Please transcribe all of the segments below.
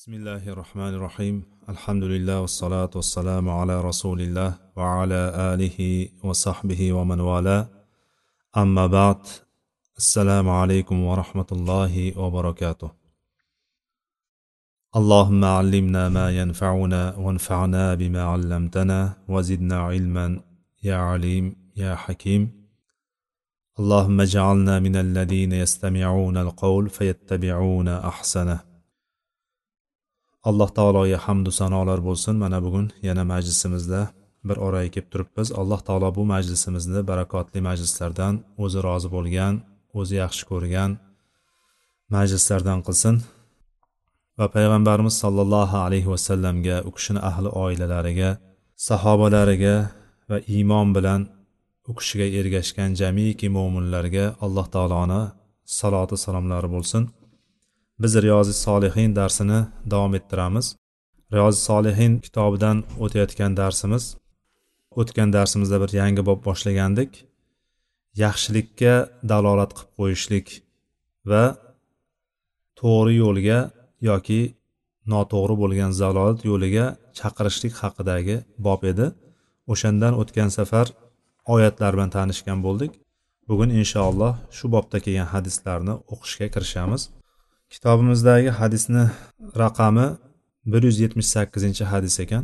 بسم الله الرحمن الرحيم الحمد لله والصلاة والسلام على رسول الله وعلى آله وصحبه ومن والاه أما بعد السلام عليكم ورحمة الله وبركاته اللهم علمنا ما ينفعنا وانفعنا بما علمتنا وزدنا علما يا عليم يا حكيم اللهم اجعلنا من الذين يستمعون القول فيتبعون أحسنه alloh taologa hamdu sanolar bo'lsin. Mana bugun yana majlisimizda bir oraga kelib turibmiz. Alloh taolo bu majlisimizni barakotli majlislardan o'zi rozi bo'lgan o'zi yaxshi ko'rgan majlislardan qilsin. Va payg'ambarimiz sollallohu alayhi vasallamga u kishini ahli oilalariga sahobalariga va iymon bilan u kishiga ergashgan jamiki mo'minlarga alloh taoloni saloti salomlari bo'lsin. Biz riyozi solihin darsini davom ettiramiz. Riyozi solihin kitobidan o'tayotgan darsimiz. O'tgan darsimizda bir yangi bob boshlagandik. Yaxshilikka dalolat qilib qo'yishlik va to'g'ri yo'lga yoki noto'g'ri bo'lgan zalolat yo'liga chaqirishlik haqidagi bob edi. O'shandan o'tgan safar oyatlar bilan tanishgan bo'ldik. Bugun inshaalloh shu bobda kelgan hadislarni o'qishga kirishamiz. kitobimizdagi hadisni raqami bir yuz yetmish sakkizinchi hadis ekan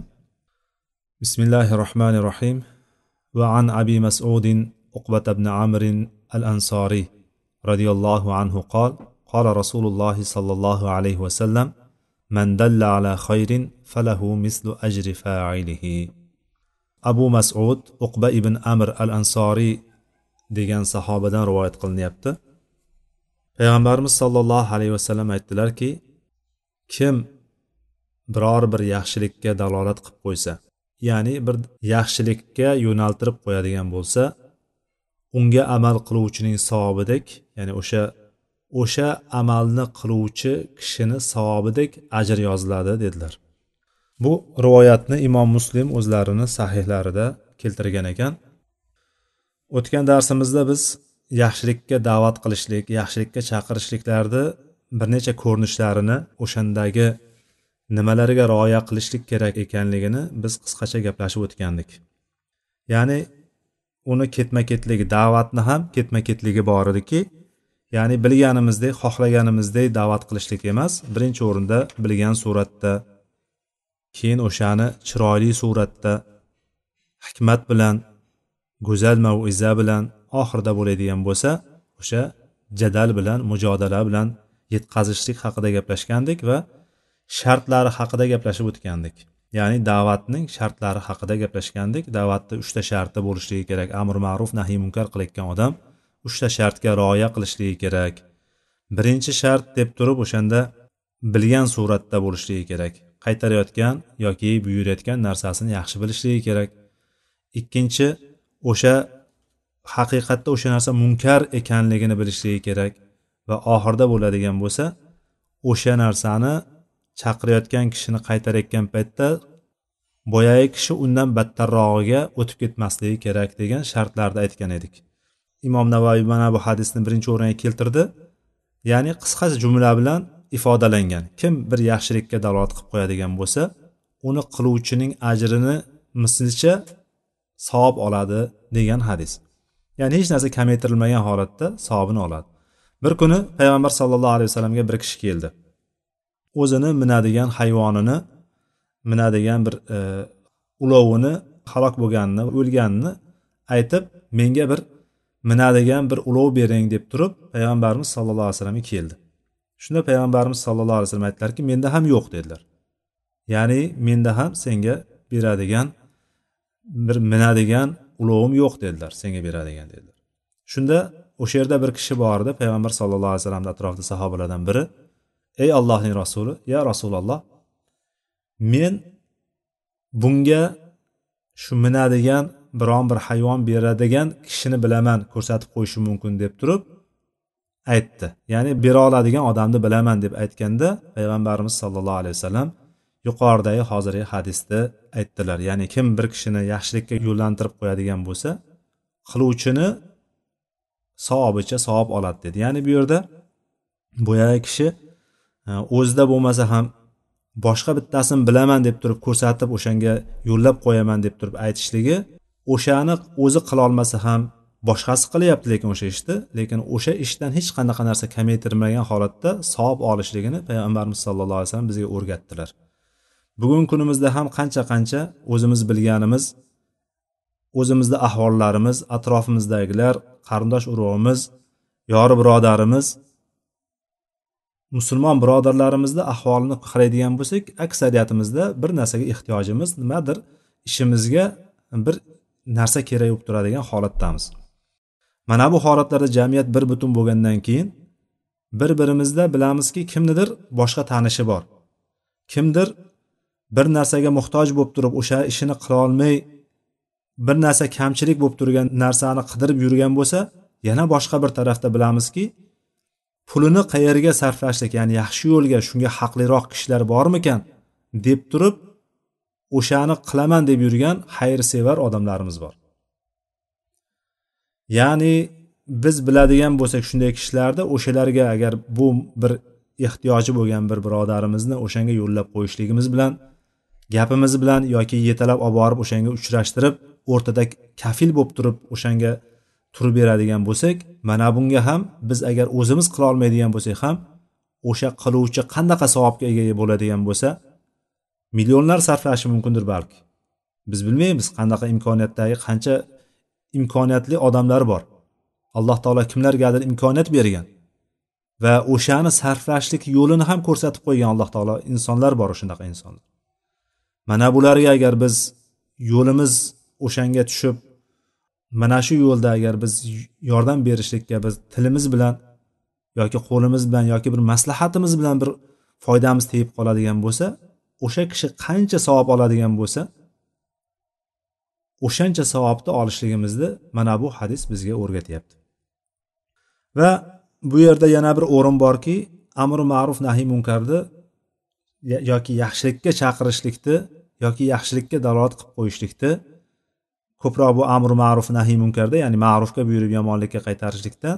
bismillahi rohmanir rohim va an abi masudin uqbat ibn amrin al ansoriy roziyallohu anhu qol قال رسول الله صلى الله عليه وسلم من دل على خير فله مثل أجر فاعله أبو مسعود uqba ibn amr al ansoriy degan sahobadan rivoyat qilinyapti Payg'ambarimiz sollallohu alayhi vasallam aytdilarki kim biror bir yaxshilikka dalolat qilib qo'ysa ya'ni bir yaxshilikka yo'naltirib qo'yadigan bo'lsa unga amal qiluvchining savobidek ya'ni o'sha o'sha amalni qiluvchi kishini savobidek ajr yoziladi dedilar. Bu rivoyatni imom muslim o'zlarini sahihlarida keltirgan ekan. O'tgan darsimizda biz yaxshilikka da'vat qilishlik yaxshilikka chaqirishliklarni bir necha ko'rinishlarini o'shandagi nimalarga rioya qilishlik kerak ekanligini biz qisqacha gaplashib o'tgandik. Ya'ni uni ketma ketligi da'vatni ham ketma ketligi bor ediki ya'ni bilganimizdek xohlaganimizdek da'vat qilishlik emas. Birinchi o'rinda bilgan suratda keyin o'shani chiroyli suratda hikmat bilan go'zal maviza bilan oxirida bo'ladigan bo'lsa o'sha jadal bilan mujodala bilan yetkazishlik haqida gaplashgandik va shartlari haqida gaplashib o'tgandik. Ya'ni da'vatning shartlari haqida gaplashgandik. Da'vatni uchta sharti bo'lishligi kerak. Amr ma'ruf nahiy munkar qilayotgan odam uchta shartga rioya qilishligi kerak. Birinchi shart deb turib o'shanda bilgan suratda bo'lishligi kerak. Qaytarayotgan yoki buyurayotgan narsasini yaxshi bilishligi kerak. Ikkinchi o'sha haqiqatda o'sha narsa munkar ekanligini bilishligi kerak va oxirida bo'ladigan bo'lsa o'sha narsani chaqirayotgan kishini qaytarayotgan paytda boyagi kishi undan battarrog'iga o'tib ketmasligi kerak degan shartlarni aytgan edik. Imom navoiy mana bu hadisni birinchi o'ringa keltirdi. Ya'ni qisqacha jumla bilan ifodalangan. Kim bir yaxshilikka dalolat qilib qo'yadigan bo'lsa uni qiluvchining ajrini mislicha savob oladi degan hadis. Ya'ni hech narsa kamaytirilmagan holatda savobini oladi. Bir kuni payg'ambar sallallohu alayhi vasallamga bir kishi keldi. O'zini minadigan hayvonini minadigan bir e, ulovini halok bo'lganini o'lganini aytib menga bir minadigan bir ulov bering deb turib payg'ambarimiz sallallohu alayhi vasallamga keldi. Shunda payg'ambarimiz sallallohu alayhi vasallam aytdilarki menda ham yo'q dedilar. Ya'ni menda ham senga beradigan bir minadigan ulovim yo'q dedilar senga beradigan dedilar. Shunda o'sha yerda bir kishi bor edi payg'ambar sallallohu alayhi vasallamni atrofida sahobalardan biri. Ey allohning rasuli ya rasululloh men bunga shu minadigan biron bir hayvon beradigan kishini bilaman ko'rsatib qo'yishim mumkin deb turib aytdi. Ya'ni bera oladigan odamni bilaman deb aytganda payg'ambarimiz sollallohu alayhi vasallam yuqoridagi hozirgi hadisda aytdilar ya'ni kim bir kishini yaxshilikka yo'llantirib qo'yadigan bo'lsa qiluvchini savobicha savob oladi dedi. Ya'ni bu yerda boyagi kishi e, o'zida bo'lmasa ham boshqa bittasini bilaman deb turib ko'rsatib o'shanga yo'llab qo'yaman deb turib aytishligi o'shani o'zi qilolmasa ham boshqasi qilyapti lekin o'sha ishni lekin o'sha ishdan hech qanaqa narsa kamaytirmagan holatda savob olishligini payg'ambarimiz sallallohu alayhi vasallam bizga o'rgatdilar. Bugungi kunimizda ham qancha qancha o'zimiz bilganimiz o'zimizni ahvollarimiz atrofimizdagilar qarindosh urug'imiz yori birodarimiz musulmon birodarlarimizni ahvolini qaraydigan bo'lsak aksariyatimizda bir narsaga ehtiyojimiz nimadir? Ishimizga bir narsa kerak bo'lib turadigan holatdamiz. Mana bu holatlarda jamiyat bir butun bo'lgandan keyin bir birimizda bilamizki kimnidir boshqa tanishi bor. Kimdir bir narsaga muhtoj bo'lib turib o'sha ishini qilolmay bir narsa kamchilik bo'lib turgan narsani qidirib yurgan bo'lsa yana boshqa bir tarafda bilamizki pulini qayerga sarflashlik ya'ni yaxshi yo'lga shunga haqliroq kishilar bormikan deb turib o'shani qilaman deb yurgan xayrsevar odamlarimiz bor. Ya'ni biz biladigan bo'lsak shunday kishilarni o'shalarga agar bu bir ehtiyoji bo'lgan bir birodarimizni o'shanga yo'llab qo'yishligimiz bilan gapimiz bilan yoki yetalab olib borib o'shanga uchrashtirib o'rtada kafil bo'lib turib o'shanga turib beradigan bo'lsak mana bunga ham biz agar o'zimiz qila olmaydigan bo'lsak ham o'sha qiluvchi qanaqa savobga ega bo'ladigan bo'lsa millionlar sarflashi mumkindir balki. Biz bilmaymiz qanaqa imkoniyatdagi qancha imkoniyatli odamlar bor. Alloh taolo kimlargadir imkoniyat bergan va o'shani sarflashlik yo'lini ham ko'rsatib qo'ygan alloh taolo insonlar bor shunaqa insonlar. Mana bularga agar biz yo'limiz o'shanga tushib mana shu yo'lda agar biz yordam berishlikka biz tilimiz bilan yoki qo'limiz bilan yoki bir maslahatimiz bilan bir foydamiz tegib qoladigan bo'lsa o'sha kishi qancha savob oladigan bo'lsa o'shancha savobni olishligimizni mana bu hadis bizga o'rgatyapti. Va bu yerda yana bir o'rin borki amri ma'ruf nahiy munkarni yoki yaxshilikka chaqirishlikni yoki yaxshilikka dalolat qilib qo'yishlikda ko'proq bu amri ma'ruf nahiy munkarda ya'ni ma'rufga buyurib yomonlikka qaytarishlikda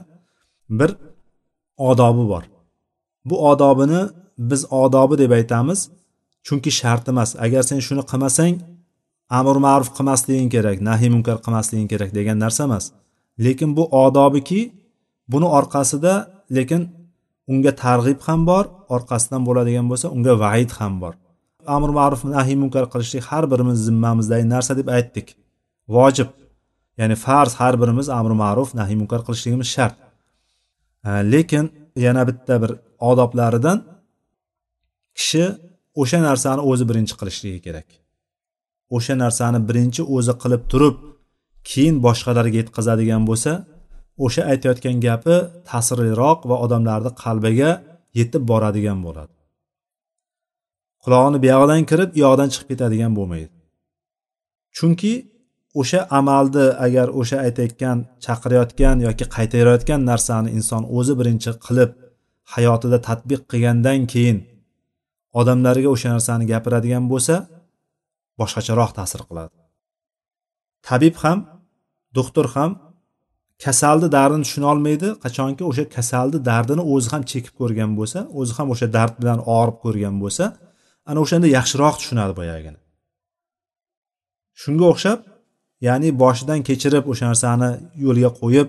bir odobi bor. Bu odobini biz odobi deb aytamiz chunki shart emas. Agar sen shuni qilmasang amr ma'ruf qilmasliging kerak nahiy munkar qilmasliging kerak degan narsa emas. Lekin bu odobiki buni orqasida lekin unga targ'ib ham bor orqasidan bo'ladigan bo'lsa unga vaid ham bor. Amr ma'ruf nahiy munkar qilishlik har birimiz zimmamizdagi narsa deb aytdik. Vojib. Ya'ni farz har birimiz amri ma'ruf nahiy munkar qilishligimiz shart. Lekin yana bitta bir odoblaridan kishi o'sha narsani o'zi birinchi qilishligi kerak. O'sha narsani birinchi o'zi qilib turib keyin boshqalarga yetkazadigan bo'lsa o'sha aytayotgan gapi ta'sirliroq va odamlarni qalbiga yetib boradigan bo'ladi. Qulog'ini buyog'idan kirib u yoqdan chiqib ketadigan bo'lmaydi. Chunki o'sha amalni agar o'sha aytayotgan chaqirayotgan yoki qaytarayotgan narsani inson o'zi birinchi qilib hayotida tadbiq qilgandan keyin odamlarga o'sha narsani gapiradigan bo'lsa boshqacharoq ta'sir qiladi. Tabib ham doktor ham kasalni dardini tushuna olmaydi qachonki o'sha kasalni dardini o'zi ham chekib ko'rgan bo'lsa o'zi ham o'sha dard bilan og'rib ko'rgan bo'lsa ana o'shanda yaxshiroq tushunadi boyagini shunga o'xshab ya'ni boshidan kechirib o'sha narsani yo'lga qo'yib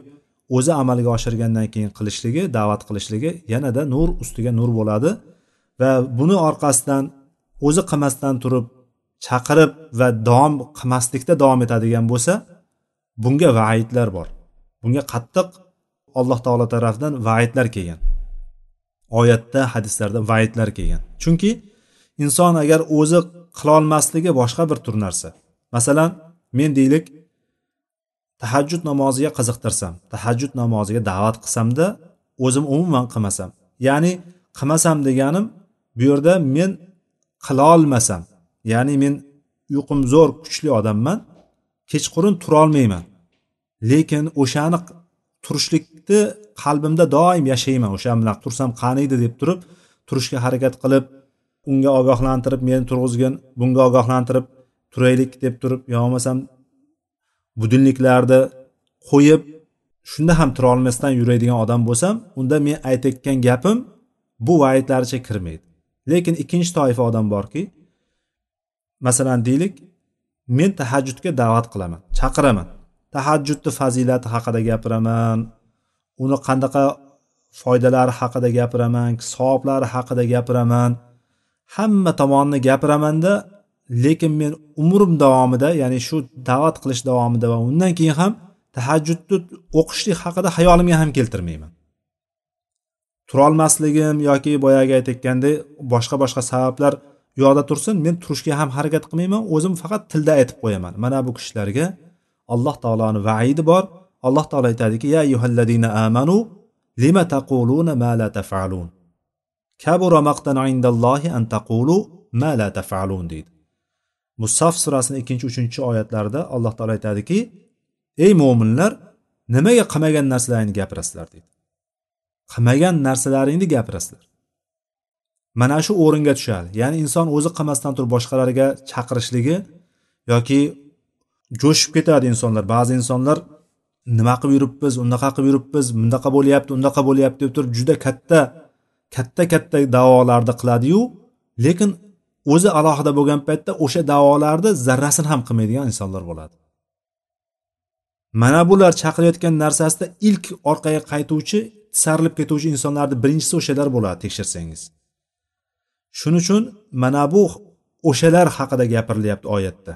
o'zi amalga oshirgandan keyin qilishligi da'vat qilishligi yanada nur ustiga nur bo'ladi va buni orqasidan o'zi qilmasdan turib chaqirib va davom qilmaslikda davom etadigan bo'lsa bunga vaidlar bor. Bunga qattiq alloh taolo tarafidan vaidlar kelgan. Oyatda hadislarda vaidlar kelgan. Chunki inson agar o'zi qilolmasligi boshqa bir tur narsa. Masalan men deylik tahajjud namoziga qiziqtirsam tahajjud namoziga da'vat qilsamda o'zim umuman qilmasam. Ya'ni qilmasam deganim bu yerda men qilolmasam ya'ni men uyqum zo'r kuchli odamman kechqurun turolmayman. Lekin o'shani turishlikni qalbimda doim yashayman. O'sha bilan tursam qaniydi deb turib turishga harakat qilib unga ogohlantirib meni turg'izgin bunga ogohlantirib turaylik deb turib yo bo'lmasam budilniklarni qo'yib shunda ham turolmasdan yuradigan odam bo'lsam unda men aytayotgan gapim bu vaidlaricha kirmaydi. Lekin ikkinchi toifa odam borki masalan deylik men tahajjudga da'vat qilaman chaqiraman. Tahajjudni fazilati haqida gapiraman uni qanaqa foydalari haqida gapiraman savoblari haqida gapiraman hamma tomonni gapiramanda lekin men umrim davomida ya'ni shu da'vat qilish davomida va undan keyin ham tahajjudni o'qishlik haqida xayolimga ham keltirmayman. Turolmasligim yoki boyagi aytayotgandek boshqa boshqa sabablar u yoqda tursin men turishga ham harakat qilmayman o'zim faqat tilda aytib qo'yaman. Mana bu kishilarga alloh taoloni vaidi bor. Alloh taolo aytadiki ya amanu lima taquluna ma la tafalun? Kabura maqtan indallohi an taqulu ma la tafalun deydi. Musaf surasini ikkinchi uchinchi oyatlarida alloh taolo aytadiki ey mo'minlar nimaga qilmagan narsalaringni gapirasizlar? deydi. Qilmagan narsalaringni gapirasizlar. Mana shu o'ringa tushadi. Ya'ni inson o'zi qilmasdan turib boshqalarga chaqirishligi yoki jo'shib ketadi insonlar. Ba'zi insonlar nima qilib yuribmiz? Unaqa qilib yuribmiz? Bunaqa bo'lyapti undaqa bo'lyapti deb turib juda katta katta katta davolarni qiladiyu lekin o'zi alohida bo'lgan paytda o'sha davolarni zarrasini ham qilmaydigan insonlar bo'ladi. Mana bular chaqirayotgan narsasida ilk orqaga qaytuvchi tisarilib ketuvchi insonlarni birinchisi o'shalar bo'ladi tekshirsangiz. Shuning uchun mana bu o'shalar haqida gapirilyapti oyatda.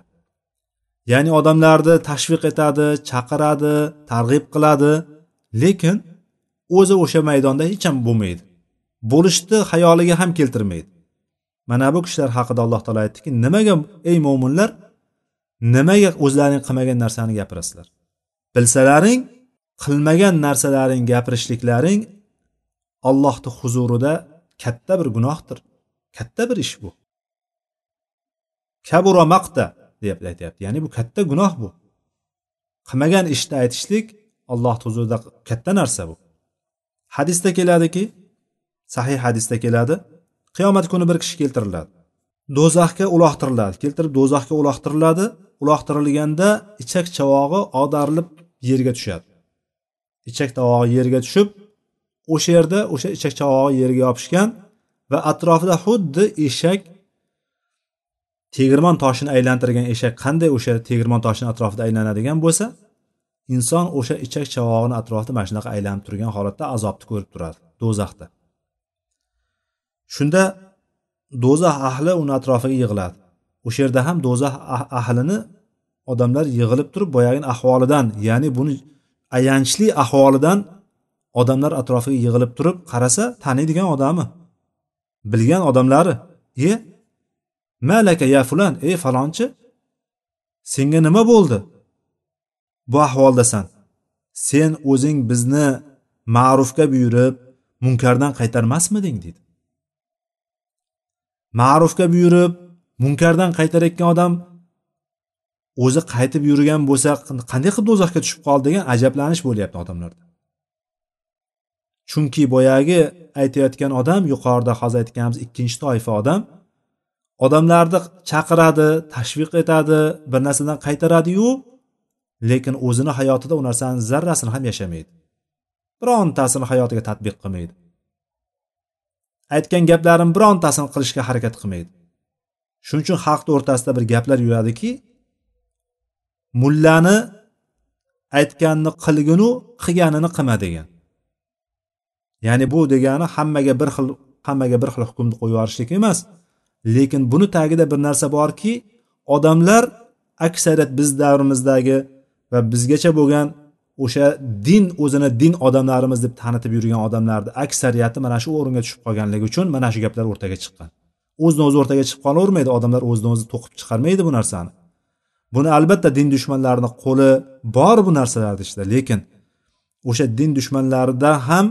Ya'ni odamlarni tashviq etadi chaqiradi targ'ib qiladi lekin o'zi o'sha maydonda hech ham bo'lmaydi. Bo'lishni xayoliga ham keltirmaydi. Mana bu kishilar haqida alloh taolo aytdiki nimaga ey mo'minlar nimaga o'zlaring qilmagan narsani gapirasizlar? Bilsalaring qilmagan narsalaring gapirishliklaring allohni huzurida katta bir gunohdir. Katta bir ish bu. Kabura maqta deb aytyapti. Ya'ni bu katta gunoh bu. Qilmagan ishni aytishlik alloh huzurida katta narsa bu. Hadisda keladiki sahih hadisda keladi. Qiyomat kuni bir kishi keltiriladi. Do'zaxga uloqtiriladi. Keltirib do'zaxga uloqtiriladi. Uloqtirilganda ichak chavog'i odarilib yerga tushadi. Ichak chavog'i yerga tushib o'sha yerda o'sha ichak chavog'i yerga yopishgan va atrofida xuddi eshak tegirmon toshini aylantirgan eshak qanday o'sha tegirmon toshini atrofida aylanadigan bo'lsa inson o'sha ichak chavog'ini atrofida mana shunaqa aylanib turgan holatda azobni ko'rib turadi do'zaxda. Shunda do'zax ahli uni atrofiga yig'iladi o'sha yerda ham do'zax ah-, ahlini odamlar yig'ilib turib boyagini ahvolidan ya'ni buni ayanchli ahvolidan odamlar atrofiga yig'ilib turib qarasa taniydigan odami bilgan odamlari e malaka ya fulan ey falonchi senga nima bo'ldi bu ahvoldasan? Sen o'zing bizni ma'rufga buyurib munkardan qaytarmasmiding? deydi ma'rufga buyurib munkardan qaytarayotgan odam o'zi qaytib yurgan bo'lsa qanday qilib do'zaxga tushib qoldi degan ajablanish bo'lyapti odamlarda. Chunki boyagi aytayotgan odam yuqorida hozir aytganimiz ikkinchi toifa odam odamlarni chaqiradi tashviq etadi bir narsadan qaytaradiyu lekin o'zini hayotida u narsani zarrasini ham yashamaydi. Birontasini hayotiga tadbiq qilmaydi. Aytgan gaplarim birontasini qilishga harakat qilmaydi. Shuning uchun xalqni o'rtasida bir gaplar yuradiki mullani aytganini qilginu qilganini qilma degan. Ya'ni bu degani hammaga bir xil hammaga bir xil hukmni qo'yib yuborishlik emas. Lekin buni tagida bir narsa borki odamlar aksariyat biz davrimizdagi va bizgacha bo'lgan o'sha din o'zini din odamlarimiz deb tanitib yurgan odamlarni aksariyati mana shu o'ringa tushib qolganligi uchun mana shu gaplar o'rtaga chiqqan. O'zini o'zi o'rtaga chiqib qolavermaydi odamlar o'zini o'zi to'qib chiqarmaydi bu narsani. Buni albatta din dushmanlarini qo'li bor bu narsalarda ichida lekin o'sha din dushmanlarida ham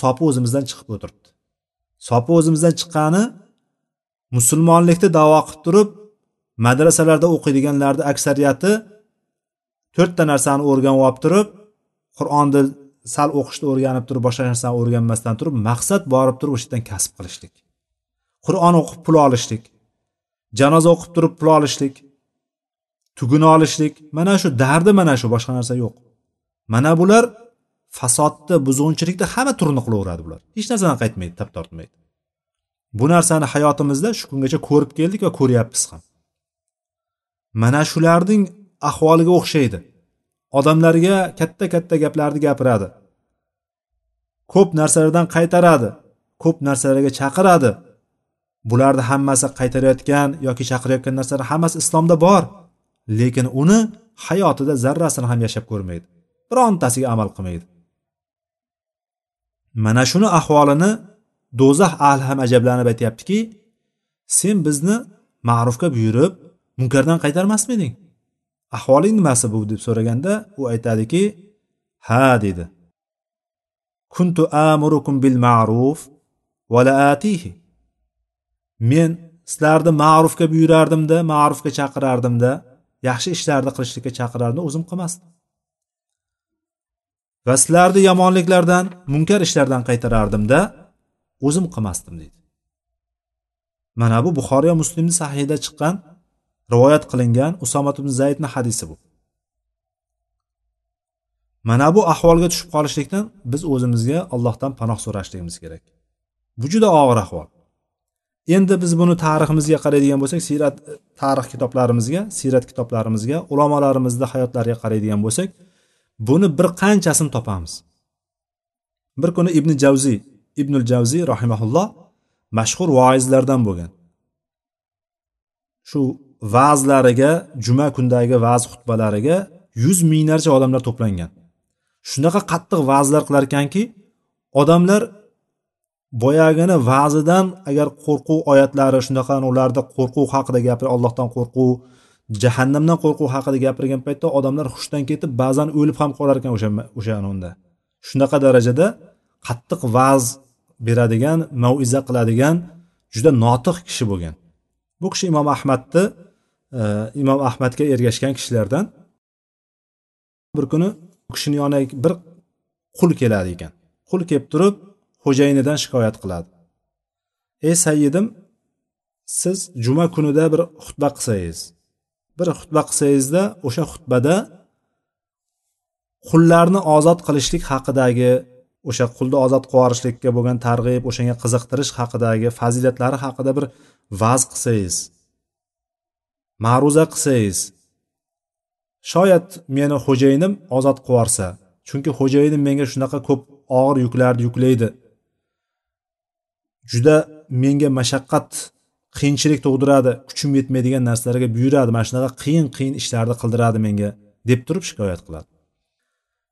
sopi o'zimizdan chiqib o'tiribdi. Sopi o'zimizdan chiqqani musulmonlikni davo qilib turib madrasalarda o'qiydiganlarni aksariyati to'rtta narsani o'rganib olib turib qur'onni sal o'qishni o'rganib turib boshqa narsani o'rganmasdan turib maqsad borib turib o'sha yerdan kasb qilishlik. Qur'on o'qib pul olishlik janoza o'qib turib pul olishlik tuguni olishlik. Mana shu dardi mana shu boshqa narsa yo'q. Mana bular fasodni buzg'unchilikni hamma turini qilaveradi bular. Hech narsadan qaytmaydi tap tortmaydi. Bu narsani hayotimizda shu kungacha ko'rib keldik va ko'ryapmiz ham. Mana shularning ahvoliga o'xshaydi. Odamlarga katta katta gaplarni gapiradi. Ko'p narsalardan qaytaradi ko'p narsalarga chaqiradi. Bularni hammasi qaytarayotgan yoki chaqirayotgan narsalar hammasi islomda bor lekin uni hayotida zarrasini ham yashab ko'rmaydi birontasiga amal qilmaydi. Mana shuni ahvolini do'zax ahli ham ajablanib aytyaptiki sen bizni ma'rufga buyurib munkardan qaytarmasmiding? Ahvoling nimasi bu deb so'raganda u aytadiki ha dedi. Kuntu amurukum bil ma'ruf va la atihi. Men sizlarni ma'rufga buyurardimda ma'rufga chaqirardimda yaxshi ishlarni qilishlikka chaqirardim o'zim qilmasdim. Va sizlarni yomonliklardan munkar ishlardan qaytarardimda o'zim qilmasdim deydi mana bu buxoriy va muslimni sahiyda chiqqan rivoyat qilingan usomat ibn zaydni hadisi bu. Mana bu ahvolga tushib qolishlikdan biz o'zimizga allohdan panoh so'rashligimiz kerak. Bu juda og'ir ahvol. Endi biz buni tariximizga qaraydigan bo'lsak siyrat e, tarix kitoblarimizga siyrat kitoblarimizga ulamolarimizni hayotlariga qaraydigan bo'lsak buni bir qanchasini topamiz? Bir kuni ibn javziy ibnul javziy rahimaulloh mashhur voizlardan bo'lgan. Shu va'zlariga juma kundagi va'z xutbalariga yuz minglarcha odamlar to'plangan. Shunaqa qattiq va'zlar qilar ekanki odamlar boyagini va'zidan agar qo'rquv oyatlari shunaqa ularda qo'rquv haqida gapir allohdan qo'rquv jahannamdan qo'rquv haqida gapirgan paytda odamlar hushdan ketib ba'zan o'lib ham qolar ekan o'sha o'sha unda. Shunaqa darajada qattiq va'z beradigan mauiza qiladigan juda notiq kishi bo'lgan. Bu kishi imom ahmadni imom ahmadga ergashgan kishilardan bir kuni u kishini yoniga bir qul keladi ekan. Qul kelib turib xo'jayinidan shikoyat qiladi. Ey sayyidim siz juma kunida bir xutba qilsangiz bir xutba qilsangizda o'sha xutbada qullarni ozod qilishlik haqidagi o'sha qulni ozod qilib yuborishlikka bo'lgan targ'ib o'shanga qiziqtirish haqidagi fazilatlari haqida bir vaz qilsangiz ma'ruza qilsangiz shoyat meni xo'jayinim ozod qilib chunki xo'jayinim menga shunaqa ko'p og'ir yuklarni yuklaydi. Juda menga mashaqqat qiyinchilik tug'diradi kuchim yetmaydigan narsalarga buyuradi mana shunaqa qiyin qiyin ishlarni qildiradi menga deb turib shikoyat qiladi.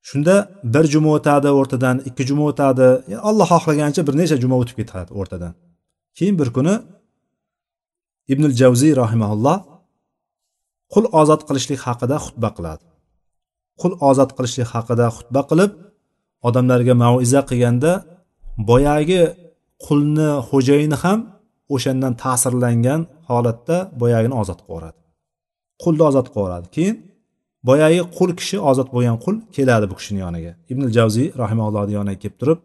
Shunda bir juma o'tadi o'rtadan ikki juma o'tadi alloh xohlagancha bir necha juma o'tib ketadi o'rtadan. Keyin bir kuni ibnul javziy rahimaulloh qul ozod qilishlik haqida xutba qiladi. Qul ozod qilishlik haqida xutba qilib odamlarga maiza qilganda boyagi qulni xo'jayini ham o'shandan ta'sirlangan holatda boyagini ozod qilib yuboradi qulni ozod qilib yuboradi keyin boyagi qul kishi ozod bo'lgan qul keladi bu kishini yoniga. Ibn javziy rahimallohni yoniga kelib turib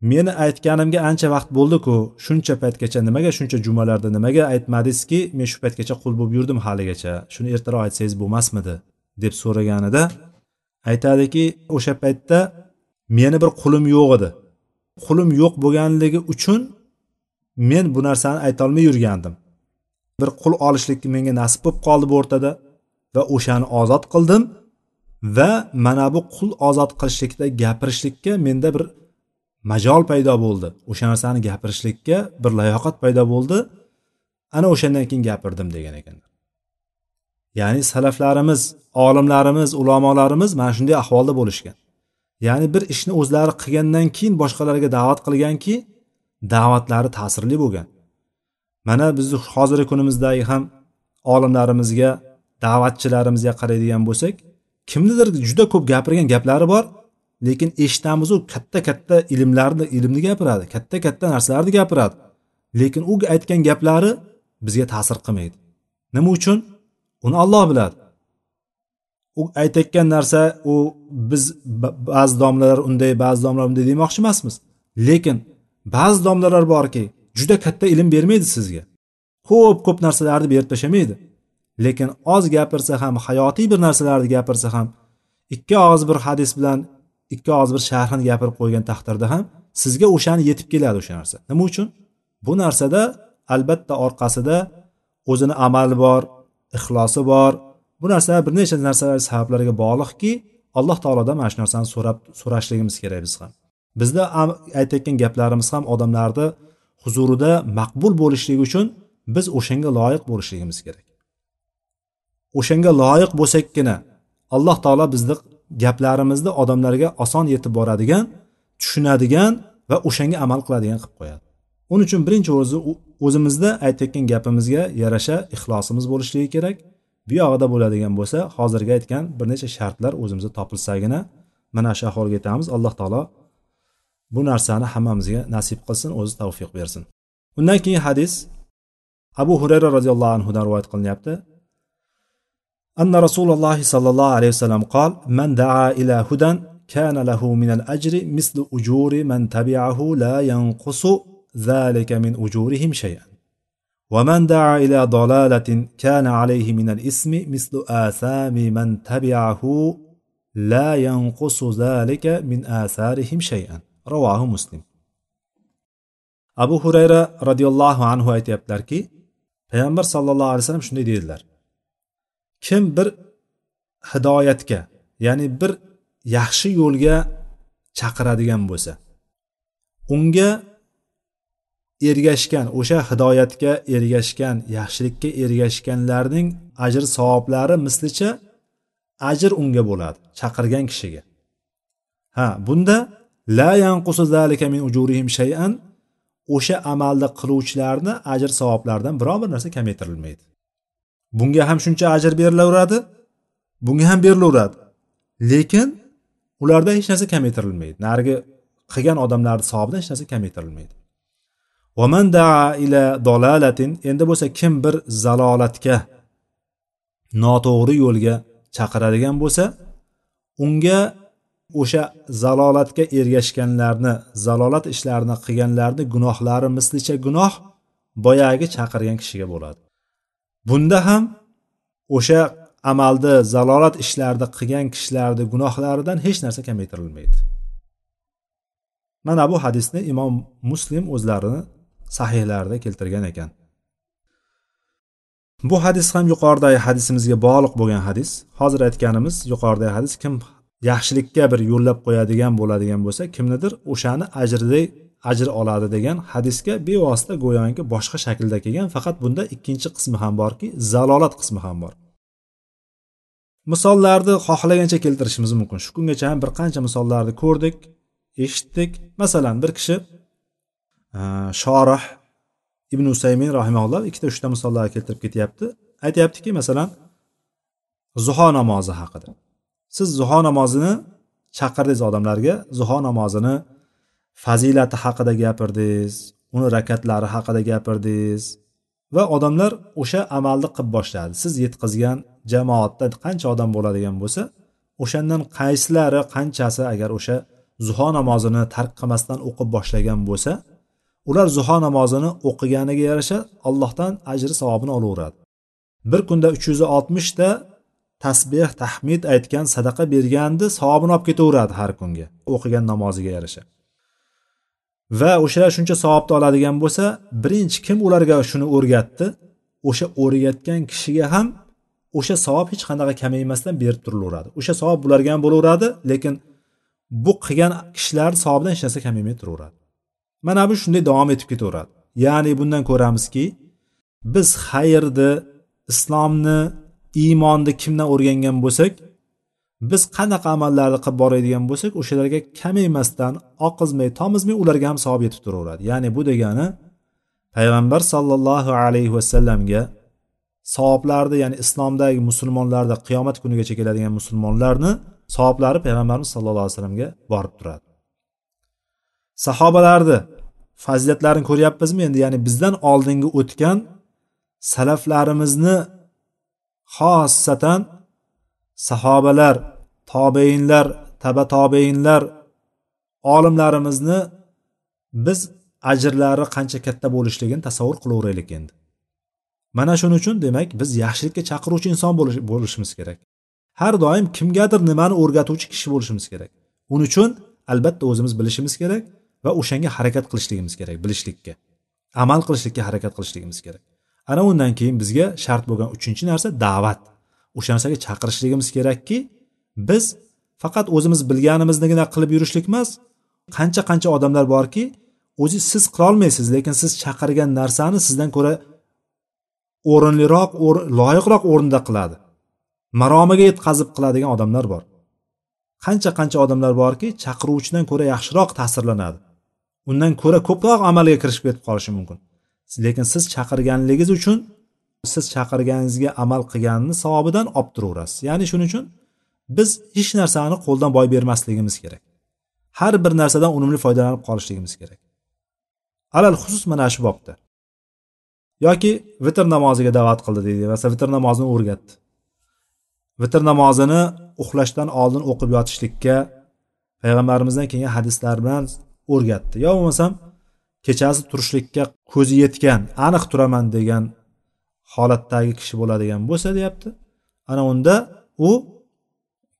meni aytganimga ancha vaqt bo'ldiku shuncha paytgacha nimaga shuncha jumalarda nimaga aytmadingizki men shu paytgacha qul bo'lib yurdim haligacha. Shuni ertaroq aytsangiz bo'lmasmidi? deb so'raganida aytadiki o'sha paytda meni bir qulim yo'q edi. Qulim yo'q bo'lganligi uchun men bu narsani aytolmay yurgandim. Bir qul olishlik menga nasib bo'lib qoldi bu o'rtada va o'shani ozod qildim va mana bu qul ozod qilishlikda gapirishlikka menda bir majol paydo bo'ldi. O'sha narsani gapirishlikka bir layoqat paydo bo'ldi. Ana o'shandan keyin gapirdim degan ekanlar ya'ni salaflarimiz olimlarimiz ulamolarimiz mana shunday ahvolda bo'lishgan. Ya'ni bir ishni o'zlari qilgandan keyin boshqalarga da'vat qilganki da'vatlari ta'sirli bo'lgan. Mana bizni hozirgi kunimizdagi ham olimlarimizga da'vatchilarimizga qaraydigan bo'lsak kimnidir juda ko'p gapirgan gaplari bor. Lekin eshitamizu katta katta ilmlarni ilmni gapiradi katta katta narsalarni gapiradi. Lekin u aytgan gaplari bizga ta'sir qilmaydi. Nima uchun? Uni olloh biladi. U aytayotgan narsa u biz ba'zi domlalar unday ba'zi domlalar unday demoqchi emasmiz. Lekin ba'zi domlalar borki juda katta ilm bermaydi sizga. Ko'p ko'p narsalarni berib tashlamaydi. Lekin oz gapirsa ham hayotiy bir narsalarni gapirsa ham ikki og'iz bir hadis bilan ikki og'iz bir sharhini gapirib qo'ygan taqdirda ham sizga o'shani yetib keladi o'sha narsa. Nima uchun? Bu narsada albatta orqasida o'zini amali bor ixlosi bor. Bu narsalar bir necha narsalar sabablarga bog'liqki alloh taolodan mana shu narsani so'rab so'rashligimiz kerak biz ham. Bizda aytayotgan gaplarimiz ham odamlarni huzurida maqbul bo'lishligi uchun biz o'shanga loyiq bo'lishligimiz kerak. O'shanga loyiq bo'lsakkina alloh taolo bizni gaplarimizni odamlarga oson yetib boradigan tushunadigan va o'shanga amal qiladigan qilib qo'yadi. Uning uchun birinchi o'zi o'zimizda aytayotgan gapimizga yarasha ixlosimiz bo'lishligi kerak. Bu yog'ida bo'ladigan bo'lsa hozirgi aytgan bir necha shartlar o'zimizda topilsagina mana shu ahvolga yetamiz. Alloh taolo bu narsani hammamizga nasib qilsin o'zi tavfiq bersin. Undan keyin hadis abu hurayra roziyallohu anhudan rivoyat qilinyapti. أن رسول الله صلى الله عليه وسلم قال من دعا إلى هدى كان له من الأجر مثل أجور من تبعه لا ينقص ذلك من أجورهم شيئا. ومن دعا إلى ضلالة كان عليه من الإثم مثل آثام من تبعه لا ينقص ذلك من آثارهم شيئا. رواه مسلم. abu hurayra roziyallohu anhu aytyaptilarki payg'ambar sallallohu alayhi vasallam shunday deydilar kim bir hidoyatga ya'ni bir yaxshi yo'lga chaqiradigan bo'lsa unga ergashgan o'sha hidoyatga ergashgan yaxshilikka ergashganlarning ajr savoblari mislicha ajr unga bo'ladi chaqirgan kishiga. Ha bunda la yanqusu zalika min ujurihim shay'an o'sha amalni qiluvchilarni ajr savoblaridan biror bir narsa kamaytirilmaydi. Bunga ham shuncha ajr berilaveradi. Bunga ham berilaveradi. Lekin ularda hech narsa kamaytirilmaydi. Narigi qilgan odamlarni savobidan hech narsa kamaytirilmaydi. Vaman daa ila dolalatin endi bo'lsa kim bir zalolatga noto'g'ri yo'lga chaqiradigan bo'lsa unga o'sha zalolatga ergashganlarni zalolat ishlarini qilganlarni gunohlari mislicha gunoh boyagi chaqirgan kishiga bo'ladi. Bunda ham o'sha amalni zalolat ishlarni qilgan kishilarni gunohlaridan hech narsa kamaytirilmaydi. Mana bu hadisni imom muslim o'zlarini sahihlarida keltirgan ekan. Bu hadis ham yuqoridagi hadisimizga bog'liq bo'lgan hadis. Hozir aytganimiz yuqoridagi hadis kim yaxshilikka bir yo'llab qo'yadigan bo'ladigan bo'lsa kimnidir o'shani ajriday ajr oladi degan hadisga bevosita go'yoki boshqa shaklda kelgan faqat bunda ikkinchi qismi ham borki zalolat qismi ham bor. Misollarni xohlagancha keltirishimiz mumkin. Shu kungacha ham bir qancha misollarni ko'rdik eshitdik. Masalan bir kishi e, shorih ibn usaymin rahimalloh ikkita uchta misollar keltirib ketyapti. Aytyaptiki masalan zuho namozi haqida. Siz zuho namozini chaqirdingiz odamlarga zuho namozini fazilati haqida gapirdingiz uni rakatlari haqida gapirdingiz va odamlar o'sha amalni qilib boshladi. Siz yetkazgan jamoatda qancha odam bo'ladigan bo'lsa o'shandan qaysilari qanchasi agar o'sha zuho namozini tark qilmasdan o'qib boshlagan bo'lsa ular zuho namozini o'qiganiga yarasha allohdan ajri savobini olaveradi. Bir kunda uch yuz oltmishta tasbeh tahmid aytgan sadaqa berganni savobini olib ketaveradi har kunga o'qigan namoziga yarasha. Va o'shalar shuncha savobni oladigan bo'lsa birinchi kim ularga shuni o'rgatdi? O'sha o'rgatgan kishiga ham o'sha savob hech qanaqa kamaymasdan berib turilaveradi. O'sha savob bularga ham bo'laveradi lekin bu qilgan kishilarni savobidan hech narsa kamaymay turaveradi mana bu shunday davom etib ketaveradi. Ya'ni bundan ko'ramizki biz xayrni islomni iymonni kimdan o'rgangan bo'lsak biz qanaqa amallarni qilib boradigan bo'lsak o'shalarga kam emasdan oqizmay tomizmay ularga ham savob yetib turaveradi. Ya'ni bu degani payg'ambar sollallohu alayhi vasallamga savoblarni ya'ni islomdagi musulmonlarda qiyomat kunigacha keladigan musulmonlarni savoblari payg'ambarimiz sallallohu alayhi vasallamga borib turadi. Sahobalarni fazilatlarini ko'ryapmizmi? Endi ya'ni bizdan oldingi o'tgan salaflarimizni xossatan sahobalar tobeinlar taba tobeinlar olimlarimizni biz ajrlari qancha katta bo'lishligini tasavvur qilaveraylik endi. Mana shuning uchun demak biz yaxshilikka chaqiruvchi inson bo'lishimiz kerak. Har doim kimgadir nimani o'rgatuvchi kishi bo'lishimiz kerak. Uning uchun albatta o'zimiz bilishimiz kerak va o'shanga harakat qilishligimiz kerak bilishlikka amal qilishlikka harakat qilishligimiz kerak. Ana undan keyin bizga shart bo'lgan uchinchi narsa da'vat. O'sha narsaga chaqirishligimiz kerakki biz faqat o'zimiz bilganimiznigina qilib yurishlik emas. Qancha qancha odamlar borki o'zi siz qilolmaysiz lekin siz chaqirgan narsani sizdan ko'ra o'rinliroq loyiqroq o'rinda qiladi. Maromiga yetkazib qiladigan odamlar bor. Qancha qancha odamlar borki chaqiruvchidan ko'ra yaxshiroq ta'sirlanadi. Undan ko'ra ko'proq amalga kirishib ketib qolishi mumkin. Lekin siz chaqirganligingiz uchun siz chaqirganingizga amal qilganini savobidan olib turaverasiz. Ya'ni shuning uchun biz hech narsani qo'ldan boy bermasligimiz kerak. Har bir narsadan unumli foydalanib qolishligimiz kerak. Alal xusus mana shu bobda. Yoki vitr namoziga da'vat qildi deydi. Masalan vitr namozini o'rgatdi. Vitr namozini uxlashdan oldin o'qib yotishlikka payg'ambarimizdan kelgan hadislar bilan o'rgatdi. Yo bo'lmasam kechasi turishlikka ko'zi yetgan aniq turaman degan holatdagi kishi bo'ladigan bo'lsa deyapti. Ana unda u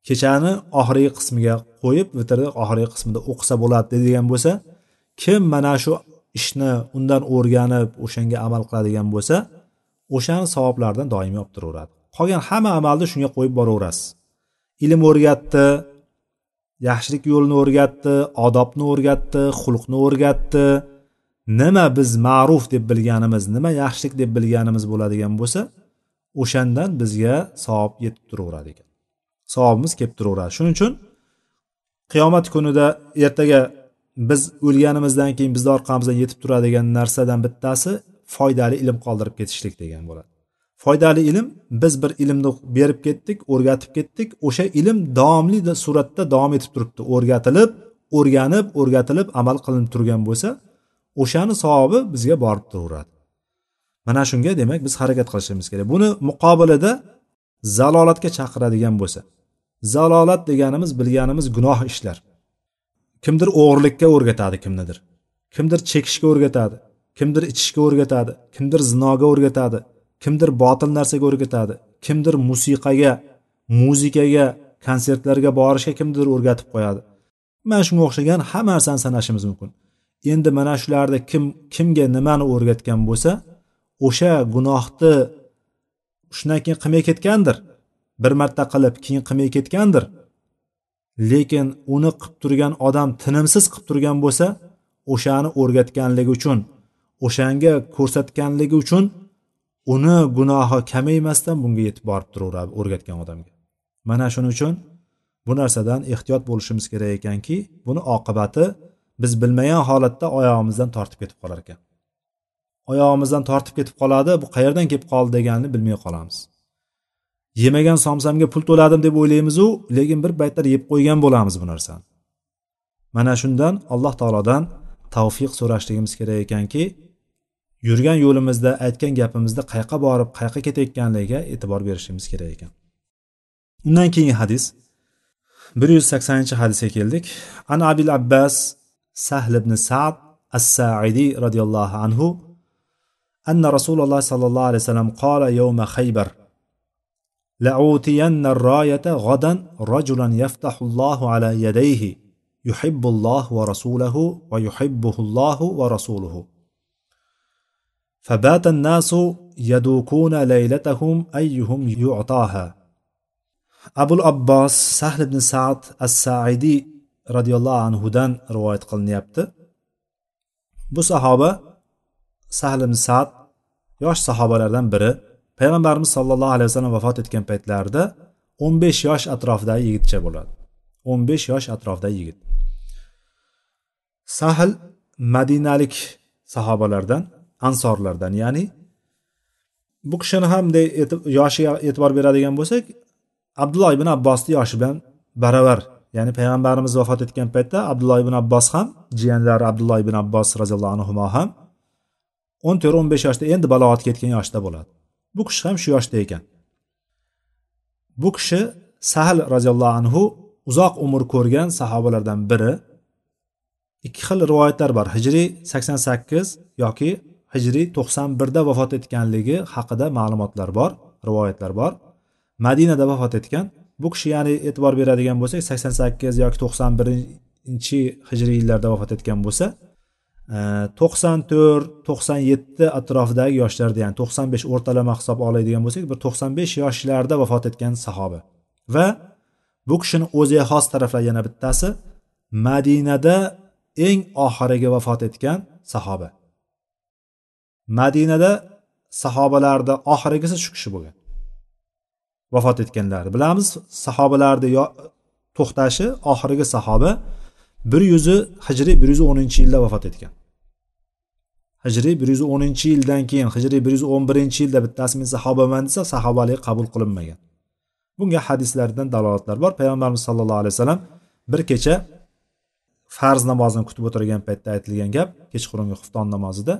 kechani oxirgi qismiga qo'yib vitrni oxirgi qismida o'qisa bo'ladi deydigan bo'lsa kim mana shu ishni undan o'rganib o'shanga amal qiladigan bo'lsa o'shani savoblaridan doimiy olib turaveradi. Qolgan hamma amalni shunga qo'yib boraverasiz. Ilm o'rgatdi yaxshilik yo'lini o'rgatdi odobni o'rgatdi xulqni o'rgatdi nima biz ma'ruf deb bilganimiz nima yaxshilik deb bilganimiz bo'ladigan bo'lsa o'shandan bizga savob yetib turaveradi ekan. Savobimiz kelib turaveradi. Shuning uchun qiyomat kunida ertaga biz o'lganimizdan keyin bizni orqamizdan yetib turadigan narsadan bittasi foydali ilm qoldirib ketishlik degan bo'ladi. Foydali ilm biz bir ilmni berib ketdik o'rgatib ketdik o'sha ilm davomli suratda davom etib turibdi. O'rgatilib o'rganib o'rgatilib amal qilinib turgan bo'lsa o'shani savobi bizga borib turaveradi. Mana shunga demak biz harakat qilishimiz kerak. Buni muqobilida zalolatga chaqiradigan bo'lsa zalolat deganimiz bilganimiz gunoh ishlar. Kimdir o'g'irlikka o'rgatadi kimnidir kimdir chekishga o'rgatadi kimdir ichishga o'rgatadi kimdir zinoga o'rgatadi kimdir botil narsaga o'rgatadi kimdir musiqaga muzikaga konsertlarga borishga kimdir o'rgatib qo'yadi. Mana shunga o'xshagan hamma narsani sanashimiz mumkin. Endi mana shularni kim kimga nimani o'rgatgan bo'lsa o'sha gunohni shundan keyin qilmay ketgandir. Bir marta qilib keyin qilmay ketgandir. Lekin uni qilib turgan odam tinimsiz qilib turgan bo'lsa o'shani o'rgatganligi uchun o'shanga ko'rsatganligi uchun uni gunohi kamaymasdan bunga yetib borib turaveradi o'rgatgan odamga. Mana shuning uchun bu narsadan ehtiyot bo'lishimiz kerak ekanki buni oqibati biz bilmagan holatda oyog'imizdan tortib ketib qolar ekan. Oyog'imizdan tortib ketib qoladi bu qayerdan kelib qoldi deganini bilmay qolamiz. Yemagan somsamga pul to'ladim deb o'ylaymizu lekin bir paytlar yeb qo'ygan bo'lamiz bu narsani. Mana shundan alloh taolodan tavfiq so'rashligimiz kerak ekanki yurgan yo'limizda aytgan gapimizda qayoqqa borib qayoqqa ketayotganligiga e'tibor berishimiz kerak ekan. Undan keyingi hadis. Bir yuz saksoninchi hadisga keldik. An abil abbas sahl ibn sad as saidiy roziyallohu anhu أن رسول الله صلى الله عليه وسلم قال يوم خيبر لأوتين الراية غدا رجلا يفتح الله على يديه يحب الله ورسوله ويحبه الله ورسوله. فبات الناس يدوكون ليلتهم أيهم يعطاها. أبو الأباس سهل بن سعد الساعدي roziyallohu anhudan rivoyat qilinyapti. Bu sahoba sahl ibn sad yosh sahobalardan biri. Payg'ambarimiz sollallohu alayhi vasallam vafot etgan paytlarida o'n besh yosh atrofidagi yigitcha bo'ladi. o'n besh yosh atrofidagi yigit. Sahl madinalik sahobalardan ansorlardan ya'ni bu kishini ham yoshiga e'tibor beradigan bo'lsak abdulloh ibn abbosni yoshi bilan baravar ya'ni payg'ambarimiz vafot etgan paytda abdulloh ibn abbos ham jiyanlari abdulloh ibn abbos roziyallohu anhu ham o'n to'rt o'n besh yoshda endi balog'atga yetgan yoshda bo'ladi. Bu kishi ham shu yoshda ekan. Bu kishi sahl roziyallohu anhu uzoq umr ko'rgan sahobalardan biri. Ikki xil rivoyatlar bor. Hijriy sakson sakkiz yoki hijriy to'qson birda vafot etganligi haqida ma'lumotlar bor rivoyatlar bor. Madinada vafot etgan bu kishi ya'ni e'tibor beradigan bo'lsak sakson sakkiz yoki to'qson birinchi hijriy yillarda vafot etgan bo'lsa e, to'qson to'rt to'qson yetti atrofidagi yoshlarda ya'ni to'qson besh o'rtalama hisob oladigan bo'lsak bir to'qson besh yoshlarda vafot etgan sahoba va bu kishini o'ziga xos taraflar yana bittasi madinada eng oxirgi vafot etgan sahoba madinada sahobalarni oxirgisi shu kishi bo'lgan. Vafot etganlar. Bilamiz sahobalarni to'xtashi oxirgi sahoba bir yuzi hijriy bir yuz o'ninchi yilda vafot etgan. Hijriy bir yuz o'ninchi yildan keyin hijriy bir yuz o'n birinchi yilda bittasi men sahobaman desa sahobalik qabul qilinmagan. Bunga hadislardan dalolatlar bor. Payg'ambarimiz sallallohu alayhi vasallam bir kecha farz namozini kutib o'tirgan paytda aytilgan gap kechqurungi xufton namozida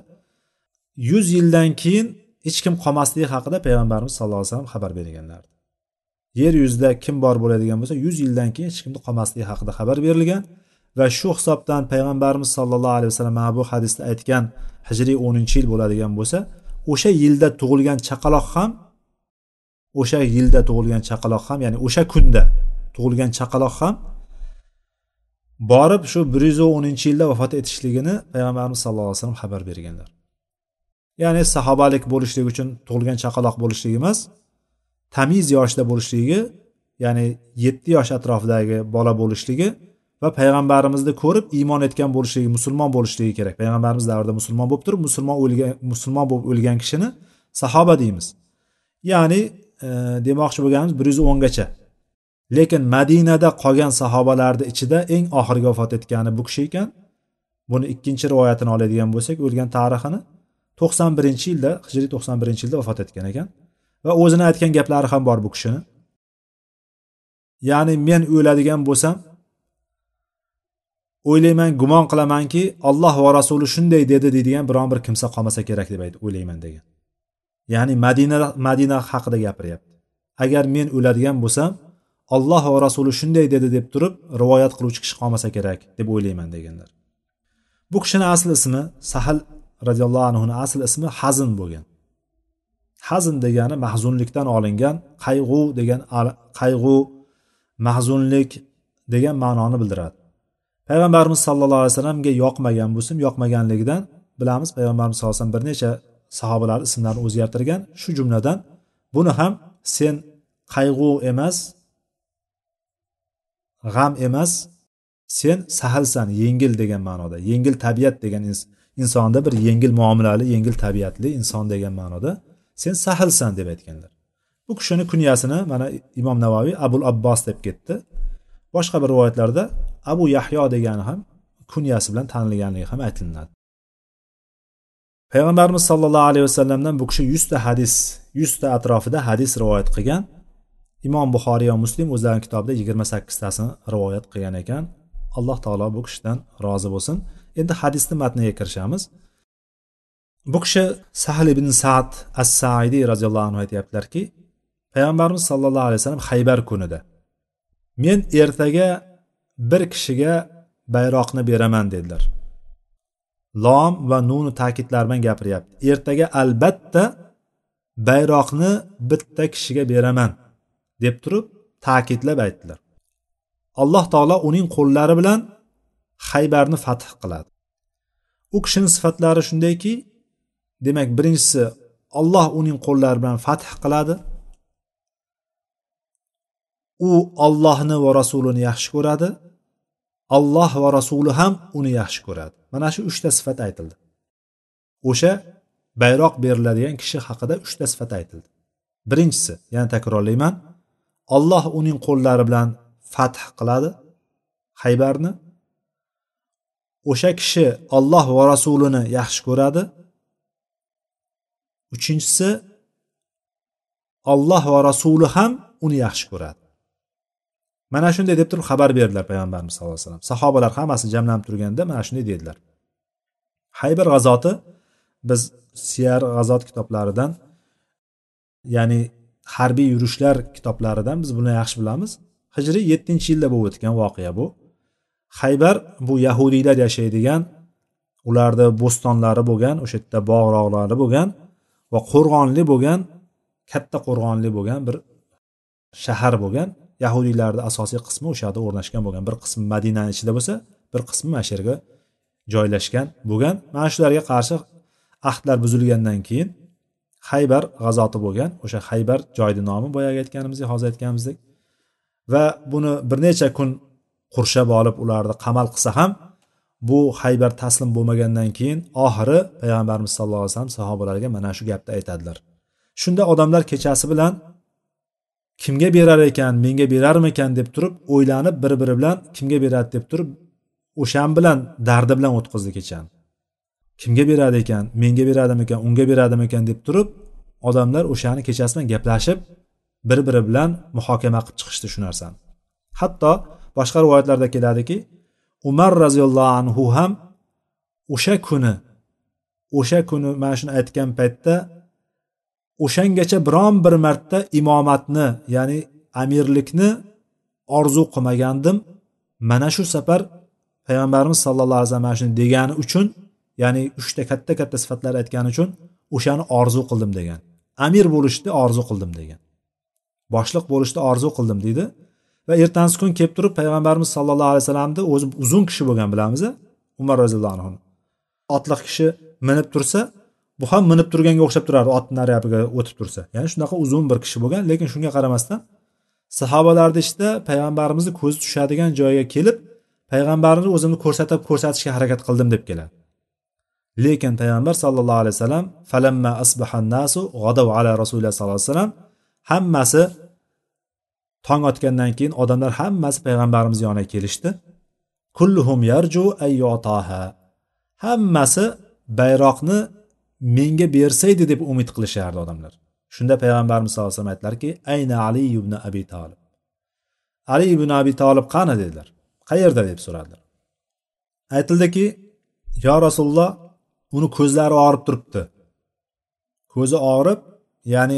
yuz yildan keyin hech kim qolmasligi haqida payg'ambarimiz sallallohu alayhi vasallam xabar berganlar yer yuzida kim bor bo'ladigan bo'lsa yuz yildan keyin hech kimni qolmasligi haqida xabar berilgan va shu hisobdan payg'ambarimiz sollallohu alayhi vasallam mana bu hadisda aytgan hijriy o'ninchi yil bo'ladigan bo'lsa o'sha yilda tug'ilgan chaqaloq ham o'sha yilda tug'ilgan chaqaloq ham ya'ni o'sha kunda tug'ilgan chaqaloq ham borib shu bir yuz o'ninchi yilda vafot etishligini payg'ambarimiz sallallohu alayhi vasallam xabar berganlar. Ya'ni sahobalik bo'lishlik uchun tug'ilgan chaqaloq bo'lishlik emas tamiz yoshda bo'lishligi ya'ni yetti yosh atrofidagi bola bo'lishligi va payg'ambarimizni ko'rib iymon etgan bo'lishligi musulmon bo'lishligi kerak. Payg'ambarimiz davrida musulmon bo'lib turib musulmon o'lgan musulmon bo'lib o'lgan kishini sahoba deymiz. Ya'ni e, demoqchi bo'lganimiz bir yuz o'ngacha. Lekin madinada qolgan sahobalarni ichida eng oxirgi vafot etgani bu kishi ekan. Buni ikkinchi rivoyatini oladigan bo'lsak o'lgan tarixini to'qson birinchi yilda hijriy to'qson birinchi yilda vafot etgan ekan. Va o'zini aytgan gaplari ham bor bu kishini ya'ni men o'ladigan bo'lsam o'ylayman gumon qilamanki alloh va rasuli shunday dedi deydigan biron bir kimsa qolmasa kerak deb aytib o'ylayman degan. Ya'ni madina madina haqida gapiryapti. Agar men o'ladigan bo'lsam alloh va rasuli shunday dedi deb turib rivoyat qiluvchi kishi qolmasa kerak deb o'ylayman deganlar. Bu kishini asl ismi sahal roziyallohu anhuni asl ismi hazin bo'lgan. Hazn degani mahzunlikdan olingan qayg'u degan qayg'u mahzunlik degan ma'noni bildiradi. Payg'ambarimiz sallallohu alayhi vasallamga yoqmagan bu ism yoqmaganligidan bilamiz payg'ambarimiz sallallohu alayhi vasallam bir necha sahobalar ismlarini o'zgartirgan. Shu jumladan buni ham sen qayg'u emas g'am emas sen sahlsan yengil degan ma'noda yengil tabiat degan insonda bir yengil muomalali yengil tabiatli inson degan ma'noda sen sahlsan deb aytganlar bu kishini kunyasini mana imom navoiy abul abbos deb ketdi. Boshqa bir rivoyatlarda abu yahyo degani ham kunyasi bilan tanilganligi ham aytilinadi. Payg'ambarimiz sollallohu alayhi vasallamdan bu kishi yuzta hadis yuzta atrofida hadis rivoyat qilgan. Imom buxoriy va muslim o'zlarini kitobida yigirma sakkiztasini rivoyat qilgan ekan. Alloh taolo bu kishidan rozi bo'lsin. Endi hadisni matniga kirishamiz. Bu kishi sahl ibn saad as saidiy roziyallohu anhu aytyaptilarki payg'ambarimiz sallallohu alayhi vasallam haybar kunida men ertaga bir kishiga bayroqni beraman dedilar. Lom va nuni ta'kidlar bilan gapiryapti. Ertaga albatta bayroqni bitta kishiga beraman deb turib ta'kidlab aytdilar. Alloh taolo uning qo'llari bilan haybarni fath qiladi. U kishini sifatlari shundayki demak birinchisi olloh uning qo'llari bilan fath qiladi. U ollohni va rasulini yaxshi ko'radi. Alloh va rasuli ham uni yaxshi ko'radi. Mana shu uchta sifat aytildi. O'sha bayroq beriladigan kishi haqida uchta sifat aytildi. Birinchisi yana takrorlayman olloh uning qo'llari bilan fath qiladi haybarni. O'sha kishi olloh va rasulini yaxshi ko'radi. Uchinchisi olloh va rasuli ham uni yaxshi ko'radi. Mana shunday deb turib xabar berdilar payg'ambarimiz sallallohu alayhi vasallam. Sahobalar hammasi jamlanib turganda mana shunday dedilar. Haybar g'azoti biz siyar g'azot kitoblaridan ya'ni harbiy yurishlar kitoblaridan biz buni yaxshi bilamiz. Hijriy yettinchi yilda bo'lib o'tgan voqea bu. Haybar bu yahudiylar yashaydigan ularni bo'stonlari bo'lgan o'sha yerda bog'roqlari bo'lgan va qo'rg'onli bo'lgan katta qo'rg'onli bo'lgan bir shahar bo'lgan yahudiylarni asosiy qismi o'sha yerda o'rnashgan bo'lgan bir qismi madinani ichida bo'lsa bir qismi mana shu yerga joylashgan bo'lgan. Mana shularga qarshi ahdlar buzilgandan keyin haybar g'azoti bo'lgan o'sha haybar joyni nomi boyagi aytganimizdek hozir aytganimizdek. Va buni bir necha kun qurshab olib ularni qamal qilsa ham bu haybar taslim bo'lmagandan keyin oxiri payg'ambarimiz sallallohu alayhi vasallam sahobalarga mana shu gapni aytadilar. Shunda odamlar kechasi bilan kimga berar ekan menga berarmikan? deb turib o'ylanib bir biri bilan kimga beradi? deb turib o'shan bilan dardi bilan o'tkazdi kechani kimga beradi ekan? Menga beradimikan unga beradimikan deb turib odamlar o'shani kechasi bilan gaplashib bir biri bilan muhokama qilib chiqishdi shu narsani. Hatto boshqa rivoyatlarda keladiki umar roziyallohu anhu ham o'sha kuni o'sha kuni mana shuni aytgan paytda o'shangacha biron bir marta imomatni ya'ni amirlikni orzu qilmagandim. Mana shu safar payg'ambarimiz sallallohu alayhi vasallam mana shuni degani uchun ya'ni uchta katta katta sifatlar aytgani uchun o'shani orzu qildim degan. Amir bo'lishni orzu qildim degan. Boshliq bo'lishni orzu qildim deydi. Va ertasi kun kelib turib payg'ambarimiz sallallohu alayhi vasallamni o'zi uzun kishi bo'lgan bilamiz umar roziyallohu anhu. Otliq kishi minib tursa bu ham minib turganga o'xshab turardi otni nariyoqiga o'tib tursa. Ya'ni shunaqa uzun bir kishi bo'lgan lekin shunga qaramasdan sahobalarni ichida payg'ambarimizni ko'zi tushadigan joyga kelib payg'ambarni o'zimni ko'rsatib ko'rsatishga harakat qildim deb keladi. Lekin payg'ambar sallallohu alayhi vasallam falamma asbahan nasu g'adav ala rasululloh sallallohu alayhi vasallam hammasi tong otgandan keyin odamlar hammasi payg'ambarimiz yoniga kelishdi. Kulluhum yarju ayyotaha hammasi bayroqni menga bersaydi deb umid qilishardi odamlar. Shunda payg'ambarimiz sallallohu alayhi vasallam aytdilarki ayna ali ibn abi tolib ali ibn abi tolib qani dedilar. Qayerda? deb so'radilar. Aytildiki yo rasululloh uni ko'zlari og'rib turibdi. Ko'zi og'rib ya'ni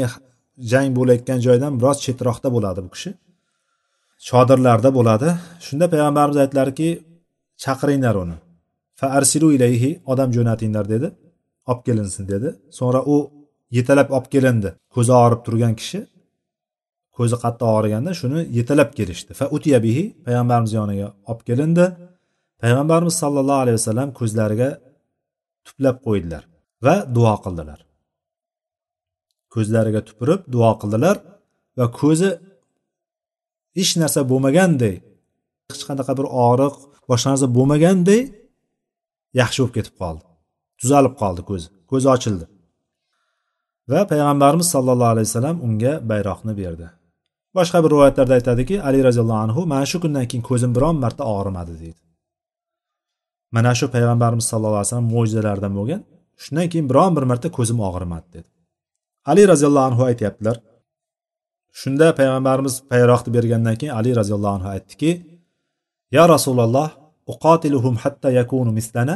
jang bo'layotgan joydan biroz chetroqda bo'ladi bu kishi. Chodirlarda bo'ladi. Shunda payg'ambarimiz aytdilarki chaqiringlar uni. Fa arsilu ilayhi odam jo'natinglar dedi. Olib kelinsin dedi. So'ngra u yetalab olib kelindi. Ko'zi og'rib turgan kishi ko'zi qattiq og'riganda shuni yetalab kelishdi. Fa utiya bihi payg'ambarimiz yoniga olib kelindi. Payg'ambarimiz sollallohu alayhi vasallam ko'zlariga tuplab qo'ydilar va duo qildilar. Ko'zlariga tupurib duo qildilar va ko'zi hech narsa bo'lmaganday hech qanaqa bir og'riq boshqa narsa bo'lmaganday yaxshi bo'lib ketib qoldi. Tuzalib qoldi ko'zi ko'zi ochildi. Va payg'ambarimiz sollallohu alayhi vasallam unga bayroqni berdi. Boshqa bir rivoyatlarda aytadiki ali roziyallohu anhu mana shu kundan keyin ko'zim biron marta og'rimadi deydi. Mana shu payg'ambarimiz sallallohu alayhi vasallam mo'jizalaridan bo'lgan shundan keyin biron bir marta ko'zim og'rimadi dedi. Ali roziyallohu anhu aytyaptilar. Shunda payg'ambarimiz bayroqni bergandan keyin ali roziyallohu anhu aytdiki ya rasululloh uqotiluhum hatta yakunu mislana.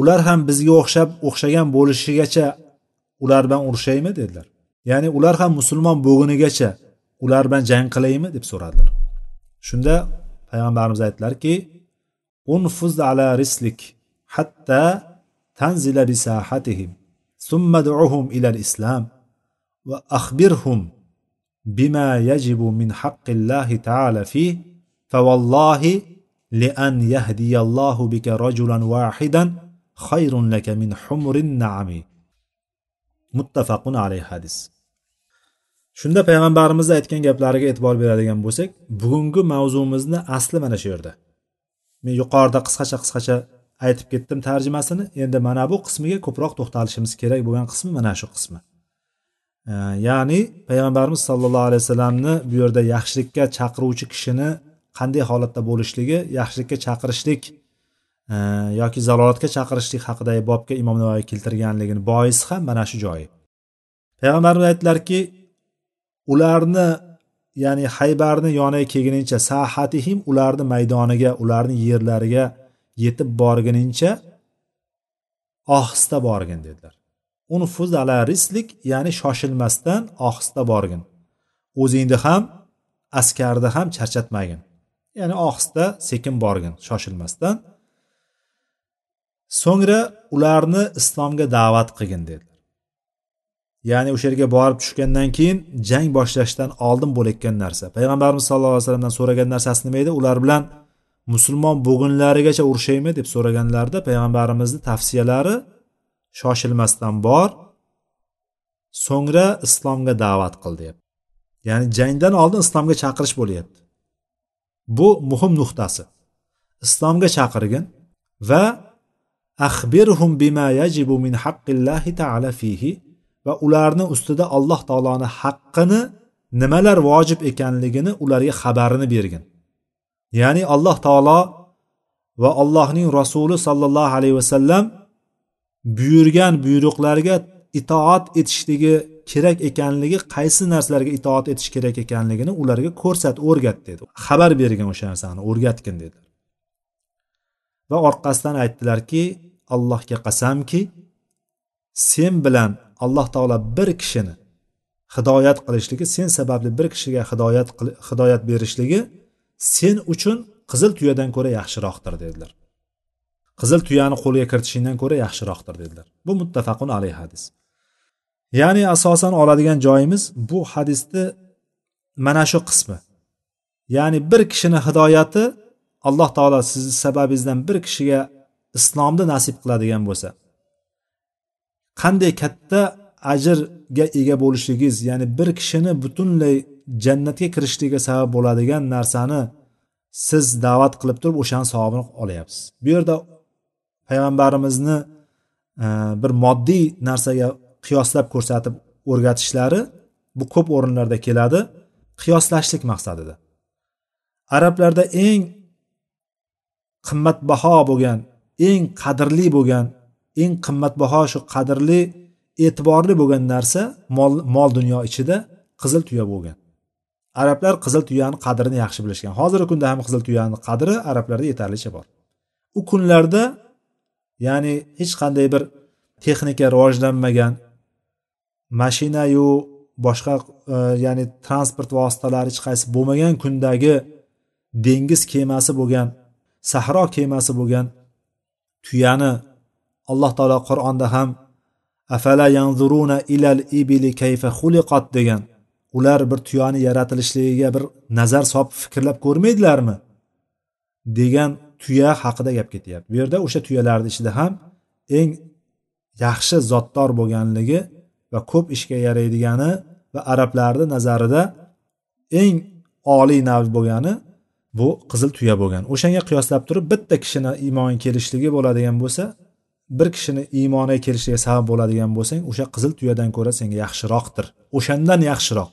Ular ham bizga o'xshab o'xshagan bo'lishigacha ular bilan urushaymi dedilar. Ya'ni ular ham musulmon bo'lgunigacha ular bilan jang qilaymi deb so'radilar. Shunda payg'ambarimiz aytdilarki unfuz ala rislik hatta tanzila bisahatihim summa du'uhum ila islam va akhbirhum bima yajibu min haqqillahi ta'ala fih فوالله لأن يهدي الله بك رجلا واحدا xayrun laka min humrin naami muttafaqun alayhi hadis shunda payg'ambarimizni aytgan gaplariga e'tibor beradigan bo'lsak bugungi mavzumizni asli mana shu yerda men yuqorida qisqacha qisqacha aytib ketdim tarjimasini. Endi mana bu qismiga ko'proq to'xtalishimiz kerak bo'lgan qismi mana shu qismi. Ya'ni payg'ambarimiz sollallohu alayhi vasallamni bu yerda yaxshilikka chaqiruvchi kishini qanday holatda bo'lishligi yaxshilikka chaqirishlik yoki zalolatga chaqirishlik haqidagi bobga imom navoiy keltirganligini boisi ham mana shu joyi payg'ambarimiz aytdilarki ularni ya'ni haybarni yoniga kelguningcha sahatihim ularni maydoniga ularni yerlariga yetib borguningcha ohista borgin dedilar. Unfuz ala rislik ya'ni shoshilmasdan ohista borgin. O'zingni ham askarni ham charchatmagin. Ya'ni ohista sekin borgin shoshilmasdan. So'ngra ularni islomga da'vat qilgin dedilar. Ya'ni o'sha yerga borib tushgandan keyin jang boshlashdan oldin bo'layotgan narsa. Payg'ambarimiz sallallohu alayhi vasallamdan so'ragan narsasi nima edi? Ular bilan musulmon bo'lgunlarigacha urushaymi deb so'raganlarida payg'ambarimizni tavsiyalari shoshilmasdan bor. So'ngra islomga da'vat qil deyapti. Ya'ni jangdan oldin islomga chaqirish bo'lyapti. Bu muhim nuqtasi. Islomga chaqirgin va axbirhum bima yajibu min haqqillahi taala fihi va ularni ustida alloh taoloni haqqini nimalar vojib ekanligini ularga xabarini bergin. Ya'ni alloh taolo va allohning rasuli sollallohu alayhi vasallam buyurgan buyruqlarga itoat etishligi kerak ekanligi qaysi narsalarga itoat etish kerak ekanligini ularga ko'rsat o'rgat dedi. Xabar bergin o'sha narsani o'rgatgin dedilar va orqasidan aytdilarki allohga qasamki sen bilan alloh taolo bir kishini hidoyat qilishligi sen sababli bir kishiga hidoyat hidoyat berishligi sen uchun qizil tuyadan ko'ra yaxshiroqdir dedilar. Qizil tuyani qo'lga kiritishingdan ko'ra yaxshiroqdir dedilar. Bu muttafaqun alayhi hadis. Ya'ni asosan oladigan joyimiz bu hadisni mana shu qismi. Ya'ni bir kishini hidoyati alloh taolo sizni sababingizdan bir kishiga islomni nasib qiladigan bo'lsa. Qanday katta ajrga ega bo'lishligingiz ya'ni bir kishini butunlay jannatga kirishligiga sabab bo'ladigan narsani siz da'vat qilib turib o'shani savobini olyapsiz. Bu yerda payg'ambarimizni e, bir moddiy narsaga qiyoslab ko'rsatib o'rgatishlari bu ko'p o'rinlarda keladi. Qiyoslashlik maqsadida. Arablarda eng qimmatbaho bo'lgan eng qadrli bo'lgan eng qimmatbaho shu qadrli e'tiborli bo'lgan narsa mol mol dunyo ichida qizil tuya bo'lgan. Arablar qizil tuyani qadrini yaxshi bilishgan. Hozirgi kunda ham qizil tuyani qadri arablarda yetarlicha bor. U kunlarda ya'ni hech qanday bir texnika rivojlanmagan mashinayu boshqa e, ya'ni transport vositalari hech qaysi bo'lmagan kundagi dengiz kemasi bo'lgan sahro kemasi bo'lgan tuyani alloh taolo qur'onda ham afala yanzuruna ilal ibili kayfa xuliqat degan ular bir tuyani yaratilishligiga bir nazar solib fikrlab ko'rmaydilarmi? degan tuya haqida gap ketyapti. Bu yerda o'sha tuyalarni ichida ham eng yaxshi zotdor bo'lganligi va ko'p ishga yaraydigani va arablarni nazarida eng oliy nav bo'lgani bu qizil tuya bo'lgan. O'shanga qiyoslab turib bitta kishini iymoni kelishligi bo'ladigan bo'lsa bir kishini iymoniga kelishiga sabab bo'ladigan bo'lsang o'sha qizil tuyadan ko'ra senga yaxshiroqdir. O'shandan yaxshiroq.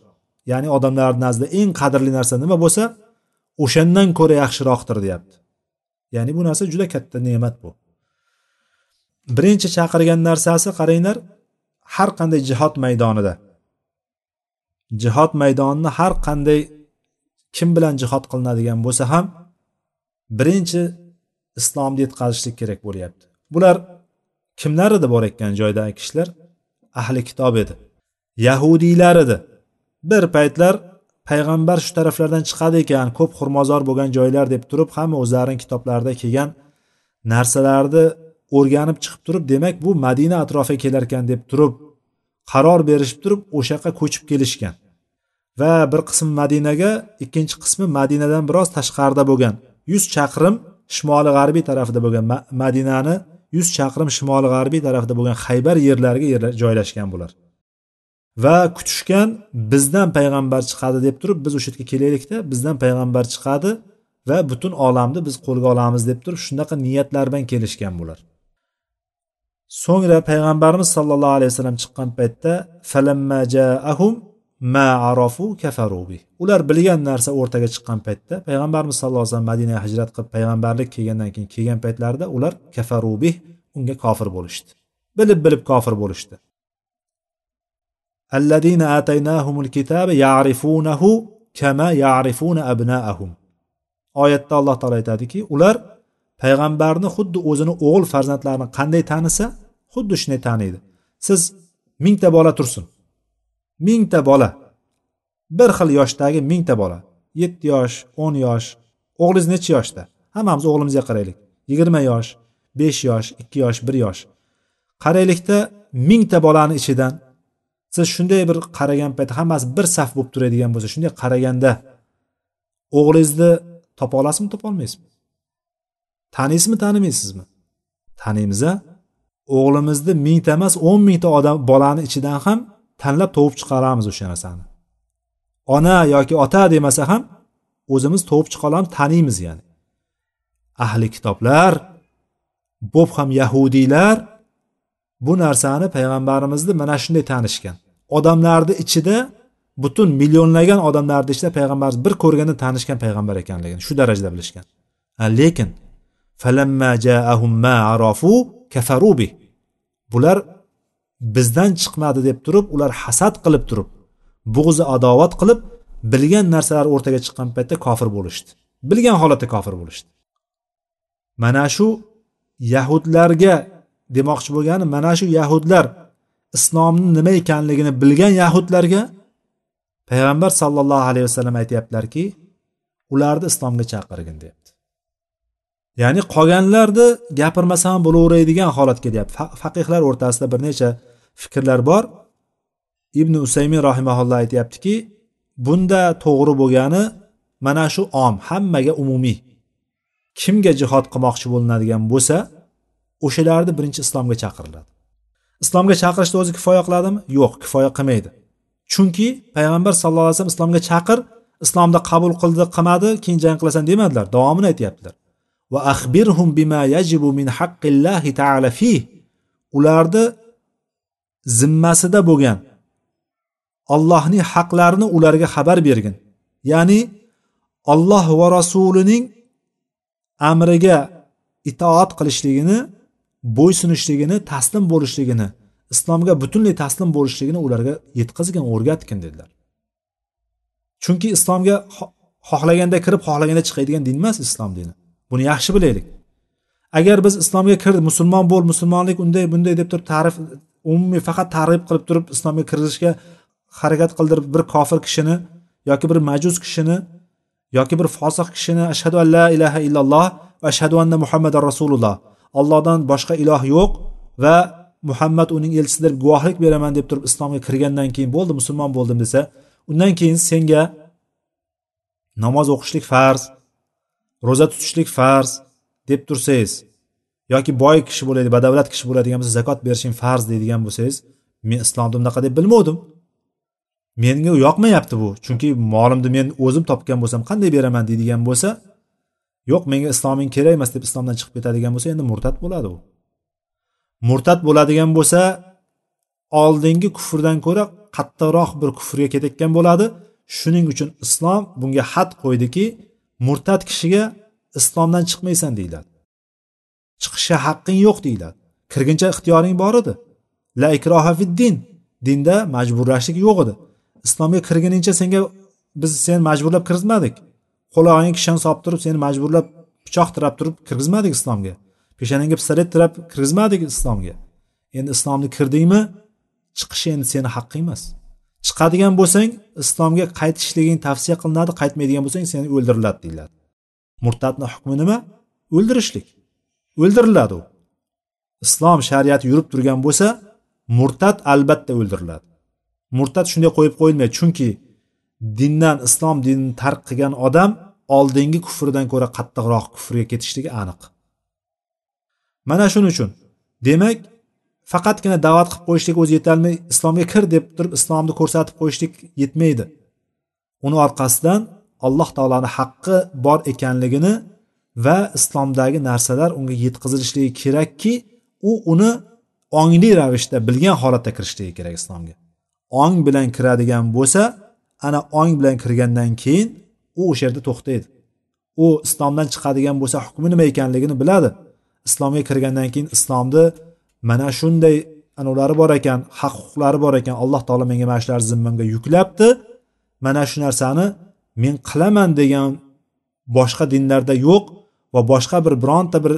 Ya'ni odamlar nazdida eng qadrli narsa nima bo'lsa o'shandan ko'ra yaxshiroqdir deyapti. Ya'ni bu narsa juda katta ne'mat bu. Birinchi chaqirgan narsasi qaranglar har qanday jihod maydonida. Jihod maydonini har qanday kim bilan jihod qilinadigan bo'lsa ham birinchi islomni yetkazishlik kerak bo'lyapti. Bular kimlar edi bor ekan joydagi kishilar? Ahli kitob edi. Yahudiylar edi. Bir paytlar payg'ambar shu taraflardan chiqadi ekan ko'p xurmozor bo'lgan joylar deb turib hamma o'zlarini kitoblarida kelgan narsalarni o'rganib chiqib turib demak bu madina atrofiga kelar ekan deb turib qaror berishib turib o'sha yoqqa ko'chib kelishgan. Va bir qism madinaga ikkinchi qismi madinadan biroz tashqarida bo'lgan. Yuz chaqirim shimoli g'arbiy tarafida bo'lgan madinani yuz chaqirim shimoli g'arbiy tarafida bo'lgan haybar yerlariga joylashgan bular. Va kutishgan bizdan payg'ambar chiqadi deb turib biz o'sha yerga kelaylikda bizdan payg'ambar chiqadi va butun olamni biz qo'lga olamiz deb turib shunaqa niyatlar bilan kelishgan bular. So'ngra payg'ambarimiz sollallohu alayhi vasallam chiqqan paytda ma arafu kafarubi ular bilgan narsa o'rtaga chiqqan paytda payg'ambarimiz sallallohu alayhi vasallam madinaga hijrat qilib payg'ambarlik kelgandan keyin kelgan paytlarida ular kafarubi unga kofir bo'lishdi. Bilib bilib kofir bo'lishdi. allazina ataynahumul kitaba ya'rifunahu kama ya'rifuna abna'ahum oyatda alloh taolo aytadiki ular payg'ambarni xuddi o'zini o'g'il farzandlarini qanday tanisa xuddi shunday taniydi. Siz mingta bola tursin. Mingta bola. Bir xil yoshdagi mingta bola. Yetti yosh o'n yosh. O'g'lingiz necha yoshda? Hammamiz o'g'limizga qaraylik. Yigirma yosh besh yosh ikki yosh bir yosh. Qaraylikda mingta bolani ichidan siz shunday bir qaragan payt hammasi bir saf bo'lib turadigan bo'lsa shunday qaraganda o'g'lingizni topa olasizmi topa olmaysizmi? Taniysizmi tanimaysizmi taniymiz a o'g'limizni mingta emas o'n mingta odam bolani ichidan ham tanlab tovib chiqaramiz o'sha narsani. Ona yoki ota demasa ham o'zimiz tovib chiqa olamiz taniymiz ya'ni. Ahli kitoblar bo'p ham yahudiylar bu narsani payg'ambarimizni mana shunday tanishgan. Odamlarni ichida butun millionlagan odamlarni ichida payg'ambarimiz bir ko'rganda tanishgan payg'ambar ekanligini shu darajada bilishgan. Lekin bular bizdan chiqmadi deb turib ular hasad qilib turib bug'zi adovat qilib bilgan narsalar o'rtaga chiqqan paytda kofir bo'lishdi. Bilgan holatda kofir bo'lishdi. Mana shu yahudlarga demoqchi bo'lgani mana shu yahudlar islomni nima ekanligini bilgan yahudlarga payg'ambar sollallohu alayhi vasallam aytyaptilarki ularni islomga chaqirgin deyapti. Ya'ni qolganlarni gapirmasa ham bo'laveradigan holat kelyapti faqihlar o'rtasida bir necha fikrlar bor. Ibn usaymin rahimaulloh aytyaptiki bunda to'g'ri bo'lgani mana shu om hammaga umumiy. Kimga jihod qilmoqchi bo'linadigan bo'lsa o'shalarni birinchi islomga chaqiriladi. Islomga chaqirishni o'zi kifoya qiladimi? Yo'q kifoya qilmaydi. Chunki payg'ambar sallallohu alayhi vasallam islomga chaqir islomda qabul qildi qilmadi keyin jang qilasan demadilar davomini aytyaptilar. Va axbirhum bima yajibu min haqqillahi taala fi ularni zimmasida bo'lgan allohning haqlarini ularga xabar bergin. Ya'ni olloh va rasulining amriga itoat qilishligini bo'ysunishligini taslim bo'lishligini islomga butunlay taslim bo'lishligini ularga yetkazgin o'rgatgin dedilar. Chunki islomga xohlaganda kirib xohlaganda chiqadigan din emas islom dini. Buni yaxshi bilaylik. Agar biz islomga kir musulmon bo'l musulmonlik unday bunday deb turib ta'rif umumiy faqat targ'ib qilib turib islomga kirishga harakat qildirib bir kofir kishini yoki bir majus kishini yoki bir fosiq kishini ashhadu an la ilaha illalloh va ashhadu anna muhammadan rasululloh ollohdan boshqa iloh yo'q va muhammad uning elchisidir guvohlik beraman deb turib islomga kirgandan keyin bo'ldi musulmon bo'ldim desa undan keyin senga namoz o'qishlik farz ro'za tutishlik farz deb tursangiz yoki boy kishi bo'ladi badavlat kishi bo'ladigan bo'lsa zakot berishing farz deydigan bo'lsangiz men islomni bunaqa deb bilmovdim. Menga yoqmayapti bu chunki molimni men o'zim topgan bo'lsam qanday beraman deydigan bo'lsa yo'q menga isloming kerak emas deb islomdan chiqib ketadigan bo'lsa endi murtad bo'ladi u. Murtad bo'ladigan bo'lsa oldingi kufrdan ko'ra qattiqroq bir kufrga ketayotgan bo'ladi. Shuning uchun islom bunga had qo'ydiki murtad kishiga islomdan chiqmaysan deyiladi. Chiqishga haqqing yo'q deyiladi. Kirguncha ixtiyoring bor edi. La ikroha fiddin dinda majburlashlik yo'q edi. Islomga kirguningcha senga biz seni majburlab kirgizmadik qo'log'ingga kishan solib turib seni majburlab pichoq tirab turib kirgizmadik islomga. Peshanangga pistolet tirab kirgizmadik islomga. Endi islomni kirdingmi chiqish endi seni haqqing emas. Chiqadigan bo'lsang islomga qaytishliging tavsiya qilinadi qaytmaydigan bo'lsang seni o'ldiriladi deyiladi. Murtadni hukmi nima? O'ldirishlik. O'ldiriladi u. Islom shariati yurib turgan bo'lsa murtad albatta o'ldiriladi. Murtad shunday qo'yib qo'yilmaydi chunki dindan islom dinini tark qilgan odam oldingi kufrdan ko'ra qattiqroq kufrga ketishligi aniq. Mana shuning uchun demak faqatgina da'vat qilib qo'yishlik o'zi yetolmay islomga kir deb turib islomni ko'rsatib qo'yishlik yetmaydi. Uni orqasidan alloh taoloni haqqi bor ekanligini va islomdagi narsalar unga yetkazilishligi kerakki u uni ongli ravishda bilgan holatda kirishligi kerak islomga. Ong bilan kiradigan bo'lsa ana ong bilan kirgandan keyin u o'sha yerda to'xtaydi. U islomdan chiqadigan bo'lsa hukmi nima ekanligini biladi. Islomga kirgandan keyin islomni mana shunday anavlari bor ekan haq huquqlari bor ekan. Alloh taolo menga mana shularni zimmamga yuklabdi. Mana shu narsani men qilaman degan boshqa dinlarda yo'q va boshqa bir bironta bir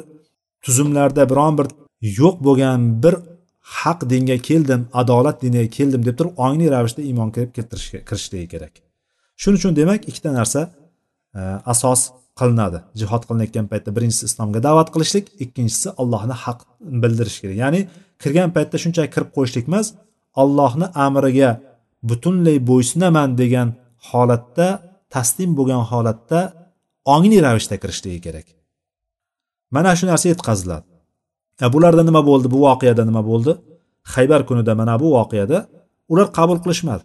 tuzumlarda biron bir yo'q bo'lgan bir haq dinga keldim adolat diniga keldim deb turib ongli ravishda iymon kelib keltirishga kirishligi kerak. Shuning uchun demak ikkita narsa e, asos qilinadi. Jihod qilinayotgan paytda birinchisi islomga da'vat qilishlik ikkinchisi allohni haq bildirish kerak. Ya'ni kirgan paytda shunchaki kirib qo'yishlik emas allohni amriga butunlay bo'ysunaman degan holatda taslim bo'lgan holatda ongli ravishda kirishligi kerak. Mana shu narsa yetkaziladi. Bularda nima bo'ldi? Bu voqeada nima bo'ldi? Haybar kunida mana bu voqeada ular qabul qilishmadi.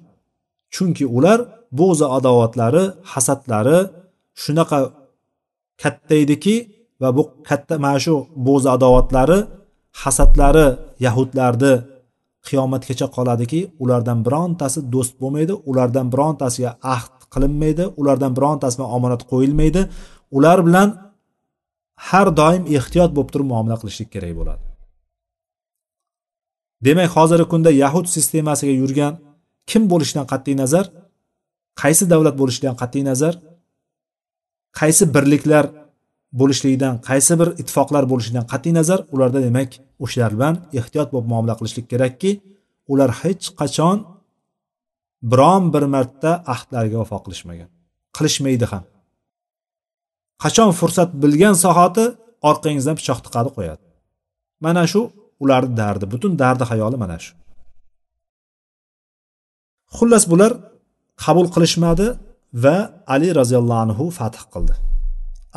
Chunki ular bo'g'zi adovatlari hasadlari shunaqa katta ediki va bu katta mana shu bo'g'zi adovatlari hasadlari yahudlarni qiyomatgacha qoladiki ulardan birontasi do'st bo'lmaydi ulardan birontasiga ahd qilinmaydi ulardan birontasi omonat qo'yilmaydi. Ular bilan har doim ehtiyot bo'lib turib muomala qilishlik kerak bo'ladi. Demak hozirgi kunda yahud sistemasiga yurgan kim bo'lishidan qat'iy nazar? Qaysi davlat bo'lishidan qat'iy nazar? Qaysi birliklar bo'lishligidan qaysi bir ittifoqlar bo'lishidan qat'iy nazar? Ularda demak o'shalar bilan ehtiyot bo'lib muomala qilishlik kerakki ular hech qachon biron bir marta ahdlariga vafo qilishmagan qilishmaydi ham. Qachon fursat bilgan sohati orqangizdan pichoq tiqadi qo'yadi. Mana shu ularni dardi butun dardi hayoli mana shu. Xullas bular qabul qilishmadi va ali roziyallohu anhu fath qildi.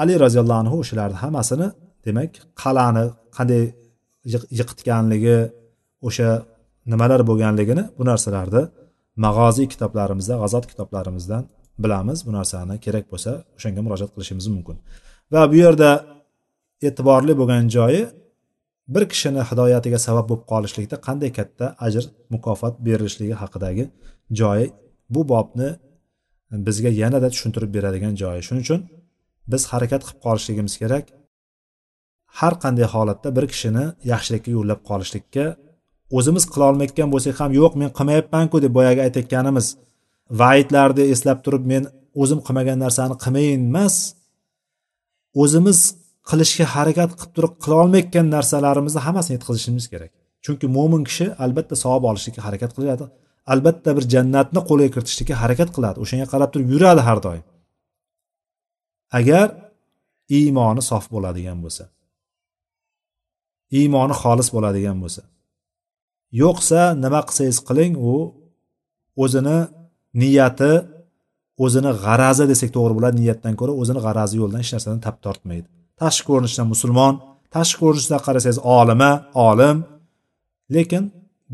Ali roziyallohu anhu o'shalarni hammasini demak qal'ani qanday yiqitganligi o'sha nimalar bo'lganligini bu narsalarni mag'oziy kitoblarimizda g'azot kitoblarimizdan bilamiz bu narsani kerak bo'lsa o'shanga murojaat qilishimiz mumkin. Va bu yerda e'tiborli bo'lgan joyi bir kishini hidoyatiga sabab bo'lib qolishlikda qanday katta ajr mukofot berilishligi haqidagi joyi bu bobni bizga yanada tushuntirib beradigan joyi. Shuning uchun biz harakat qilib qolishligimiz kerak. Har qanday holatda bir kishini yaxshilikka yo'llab qolishlikka o'zimiz qilolmayotgan bo'lsak ham yo'q men qilmayapmanku deb boyagi aytayotganimiz vaidlarni eslab turib men o'zim qilmagan narsani qilmayin emas o'zimiz qilishga harakat qilib turib qilolmayotgan narsalarimizni hammasini yetkazishimiz kerak. Chunki mo'min kishi albatta savob olishlikka harakat qiladi albatta bir jannatni qo'lga kiritishlikka harakat qiladi o'shanga qarab turib yuradi har doim. Agar iymoni sof bo'ladigan bo'lsa iymoni xolis bo'ladigan bo'lsa yo'qsa nima qilsangiz qiling u o'zini niyati o'zini g'arazi desak to'g'ri bo'ladi niyatdan ko'ra o'zini g'arazi yo'ldan hech narsadan tap tortmaydi. Tashqi ko'rinishdan musulmon tashqi ko'rinishda qarasangiz olima olim lekin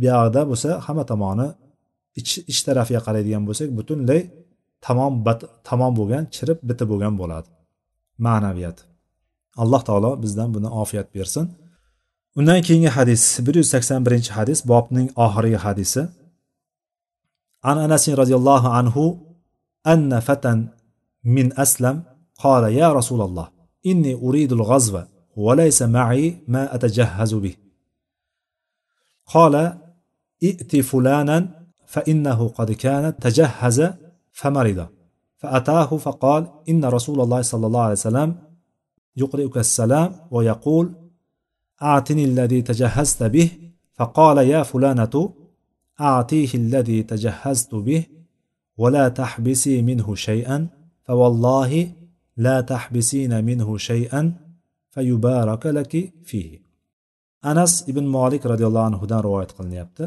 buyog'ida bo'lsa hamma tomoni ich ich tarafiga qaraydigan bo'lsak butunlay tamom tamom bo'lgan chirib bitib bo'lgan bo'ladi. Ma'naviyat. Alloh taolo bizdan buni ofiyat bersin. Undan keyingi hadis bir yuz sakson birinchi hadis bobning oxirgi hadisi. An anas roziyallohu anhu anna fatan min aslam qala ya rasululloh inni uridu al-ghazwa وليس معي ما أتجهز به. قال ائت فلانا فإنه قد كان تجهز فمرض. فأتاه فقال إن رسول الله صلى الله عليه وسلم يقرئك السلام ويقول أعطني الذي تجهزت به فقال يا فلانة أعطيه الذي تجهزت به ولا تحبسي منه شيئا فوالله لا تحبسين منه شيئا فيبارك لك فيه anas ibn molik roziyallohu anhudan rivoyat qilinyapti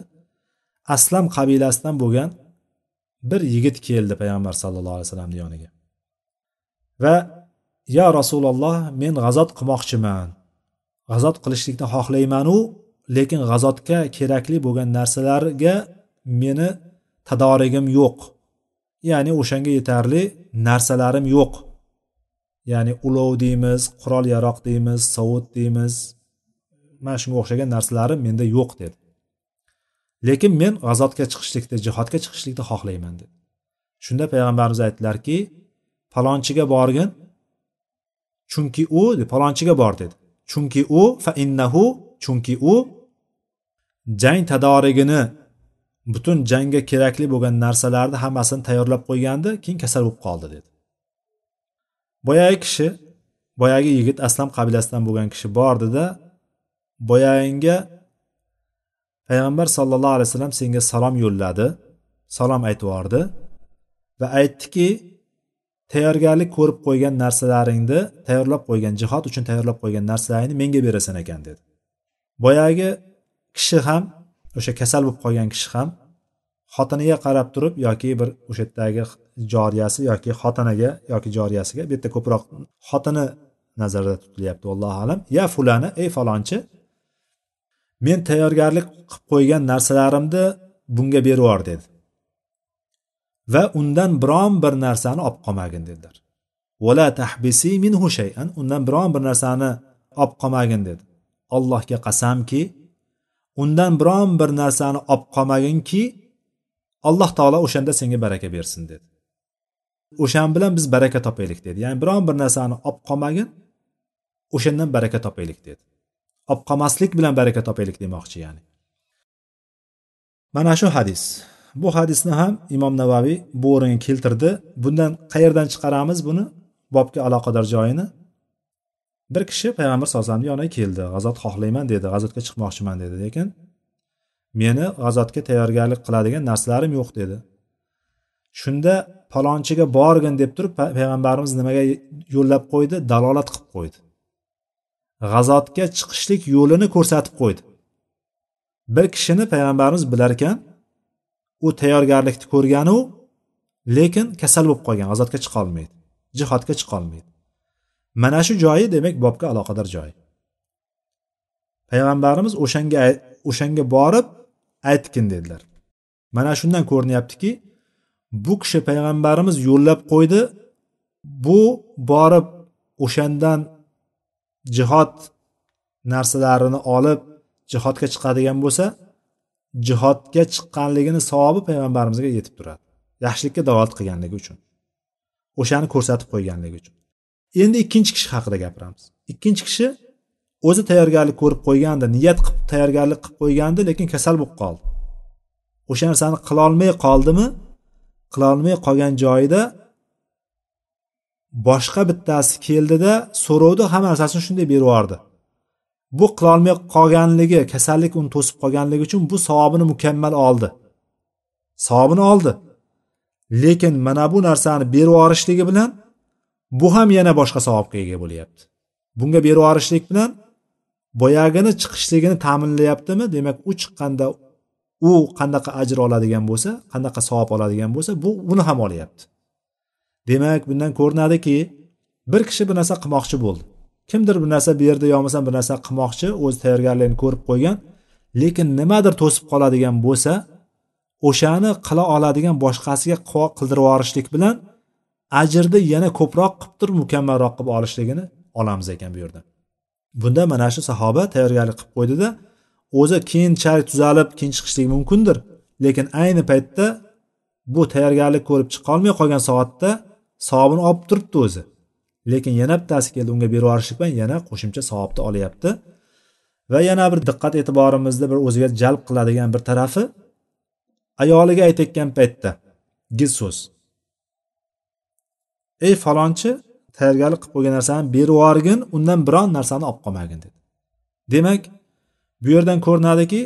aslam qabilasidan bo'lgan bir yigit keldi payg'ambar sallallohu alayhi vasallamni yoniga va yo rasululloh men g'azot qilmoqchiman g'azot qilishlikni xohlaymanu lekin g'azotga kerakli bo'lgan narsalarga meni tadorigim yo'q. Ya'ni o'shanga yetarli narsalarim yo'q. Ya'ni ulov deymiz qurol yaroq deymiz sovut deymiz. Mana shunga o'xshagan narsalarim menda yo'q dedi. Lekin men g'azotga chiqishlikni jihodga chiqishlikni xohlayman dedi. Shunda payg'ambarimiz aytdilarki falonchiga borgin. Chunki u falonchiga bor dedi. Chunki u fa innahu chunki u jang tadorigini butun jangga kerakli bo'lgan narsalarni hammasini tayyorlab qo'ygandi keyin kasal bo'lib qoldi dedi. Boyagi kishi boyagi yigit aslam qabilasidan bo'lgan kishi bordida boyaginga payg'ambar sallallohu alayhi vasallam senga salom yo'lladi. Salom aytib yubordi va aytdiki tayyorgarlik ko'rib qo'ygan narsalaringni tayyorlab qo'ygan jihod uchun tayyorlab qo'ygan narsalaringni menga berasan ekan dedi. Boyagi kishi ham o'sha kasal bo'lib qolgan kishi ham xotiniga qarab turib yoki bir o'sha yerdagi joriyasi yoki xotiniga yoki joriyasiga bu yerda ko'proq xotini nazarda tutilyapti allohu alam. Ya fulani ey falonchi men tayyorgarlik qilib qo'ygan narsalarimni bunga berib yubor dedi. Va undan biron bir narsani olib qolmagin dedilar. Vala tahbisi minhu shayan undan biron bir narsani olib qolmagin dedi. Allohga qasamki undan biron bir narsani olib qolmaginki alloh taolo o'shanda senga baraka bersin dedi. O'shan bilan biz baraka topaylik dedi. Ya'ni biron bir narsani olib qolmagin o'shandan baraka topaylik dedi. Olib qolmaslik bilan baraka topaylik demoqchi ya'ni. Mana shu hadis. Bu hadisni ham imom navaviy bu o'ringa keltirdi. Bundan qayerdan chiqaramiz buni? Bobga aloqador joyini bir kishi payg'ambar sallallohu alayhi vasallamni yoniga keldi. G'azot xohlayman dedi g'azotga chiqmoqchiman dedi. Lekin meni g'azotga tayyorgarlik qiladigan narsalarim yo'q dedi. Shunda palonchiga borgin deb turib payg'ambarimiz nimaga yo'llab qo'ydi? Dalolat qilib qo'ydi. G'azotga chiqishlik yo'lini ko'rsatib qo'ydi. Bir kishini payg'ambarimiz bilar ekan u tayyorgarlikni ko'rganu lekin kasal bo'lib qolgan g'azotga chiqolmaydi jihodga chiqolmaydi mana shu joyi demak bobga aloqador joy. Payg'ambarimiz o'shanga o'shanga borib aytgin dedilar. Mana shundan ko'rinyaptiki bu kishi payg'ambarimiz yo'llab qo'ydi. Bu borib o'shandan jihod narsalarini olib jihodga chiqadigan bo'lsa jihodga chiqqanligini savobi payg'ambarimizga yetib turadi. Yaxshilikka da'vat qilganligi uchun o'shani ko'rsatib qo'yganligi uchun. Endi ikkinchi kishi haqida gapiramiz. Ikkinchi kishi o'zi tayyorgarlik ko'rib qo'ygandi niyat qilib tayyorgarlik qilib qo'ygandi lekin kasal bo'lib qoldi. O'sha narsani qilolmay qoldimi? Qilolmay qolgan joyida boshqa bittasi keldida so'rovdi hamma narsasini shunday berib yubordi. Bu qilolmay qolganligi kasallik uni to'sib qolganligi uchun bu savobini mukammal oldi. Savobini oldi. Lekin mana bu narsani berib yuborishligi bilan bu ham yana boshqa savobga ega bo'lyapti. Bunga berib yuborishlik bilan boyagini chiqishligini ta'minlayaptimi? Demak u chiqqanda u qanaqa ajr oladigan bo'lsa qanaqa savob oladigan bo'lsa bu uni ham olyapti. Demak bundan ko'rinadiki bir kishi bir narsa qilmoqchi bo'ldi. Kimdir bir narsa berdi yo bo'lmasam bir narsa qilmoqchi o'zi tayyorgarligini ko'rib qo'ygan lekin nimadir to'sib qoladigan bo'lsa o'shani qila oladigan boshqasiga qildirib yuborishlik bilan ajrni yana ko'proq qilib turib mukammalroq qilib olishligini olamiz ekan bu yerda. Bunda mana shu sahoba tayyorgarlik qilib qo'ydida o'zi keyinchalik tuzalib keyin chiqishligi mumkindir. Lekin ayni paytda bu tayyorgarlik ko'rib chiqolmay qolgan soatda savobini olib turibdi o'zi. Lekin yana bittasi keldi unga berib yuborishlik bilan yana qo'shimcha savobni olyapti. Va yana bir diqqat e'tiborimizni bir o'ziga jalb qiladigan bir tarafi ayoliga aytayotgan paytda giz so'z. Ey falonchi tayyorgarlik qilib qo'ygan narsani berib yuborgin undan biron narsani olib qolmagin dedi. Demak bu yerdan ko'rinadiki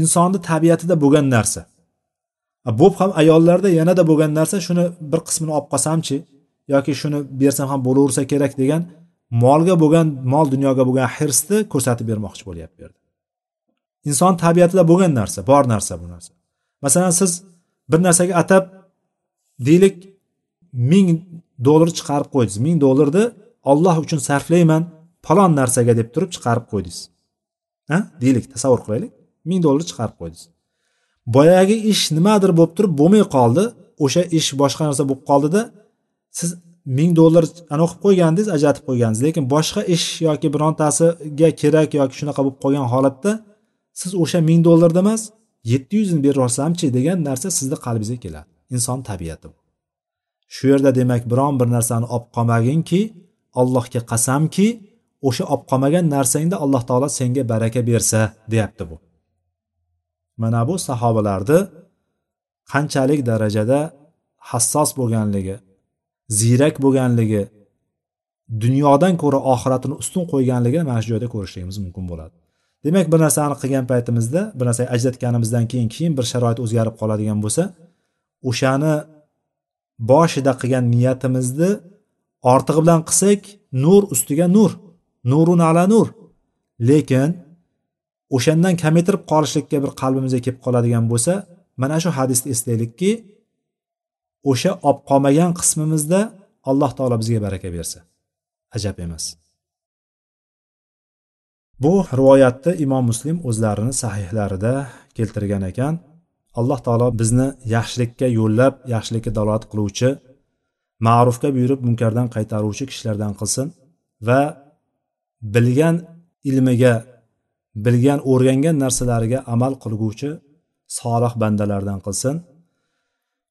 insonni tabiatida bo'lgan narsa. Bo'p ham ayollarda yanada bo'lgan narsa shuni bir qismini olib qolsamchi yoki shuni bersam ham bo'laversa kerak degan molga bo'lgan mol dunyoga bo'lgan hirsni ko'rsatib bermoqchi bo'lyapti bu yerda. Inson tabiatida bo'lgan narsa bor narsa bu narsa. Masalan siz bir narsaga atab deylik ming dollar chiqarib qo'ydingiz. Ming dollarni olloh uchun sarflayman falon narsaga deb turib chiqarib qo'ydingiz. Ha? Deylik tasavvur qilaylik. Ming dollar chiqarib qo'ydingiz. Boyagi ish nimadir bo'lib turib bo'lmay qoldi. O'sha ish boshqa narsa bo'lib qoldida siz ming dollar anavi qilib qo'ygandingiz ajratib qo'ygandingiz. Lekin boshqa ish yoki birontasiga kerak yoki shunaqa bo'lib qolgan holatda siz o'sha ming dollarni emas yetti yuzini berib yuborsamchi degan narsa sizni qalbingizga keladi. Inson tabiati bu. Shu yerda demak biron bir narsani olib qolmaginki allohga qasamki o'sha olib qolmagan narsangda alloh taolo senga baraka bersa deyapti bu. Mana bu sahobalarni qanchalik darajada hassos bo'lganligi ziyrak bo'lganligi dunyodan ko'ra oxiratini ustun qo'yganligini mana shu joyda ko'rishligimiz mumkin bo'ladi. Demak bir narsani qilgan paytimizda bir narsaga ajratganimizdan keyin keyin bir sharoit o'zgarib qoladigan bo'lsa o'shani boshida qilgan niyatimizni ortig'i bilan qilsak nur ustiga nur nurun ala nur. Lekin o'shandan kamaytirib qolishlikka bir qalbimizga kelib qoladigan bo'lsa mana shu hadisni eslaylikki o'sha olib qolmagan qismimizda alloh taolo bizga baraka bersa ajab emas. Bu rivoyatni imom muslim o'zlarini sahihlarida keltirgan ekan. alloh taolo bizni yaxshilikka yo'llab yaxshilikka dalolat qiluvchi ma'rufga buyurib munkardan qaytaruvchi kishilardan qilsin va bilgan ilmiga bilgan o'rgangan narsalariga amal qilguvchi solih bandalardan qilsin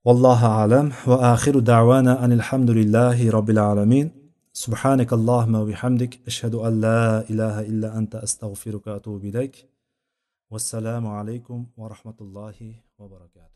vallohu alam va axiru davana anilhamdulillahi robbil alamin سبحانك اللهم وبحمدك أشهد أن لا إله إلا أنت أستغفرك وأتوب إليك والسلام عليكم ورحمة الله وبركاته.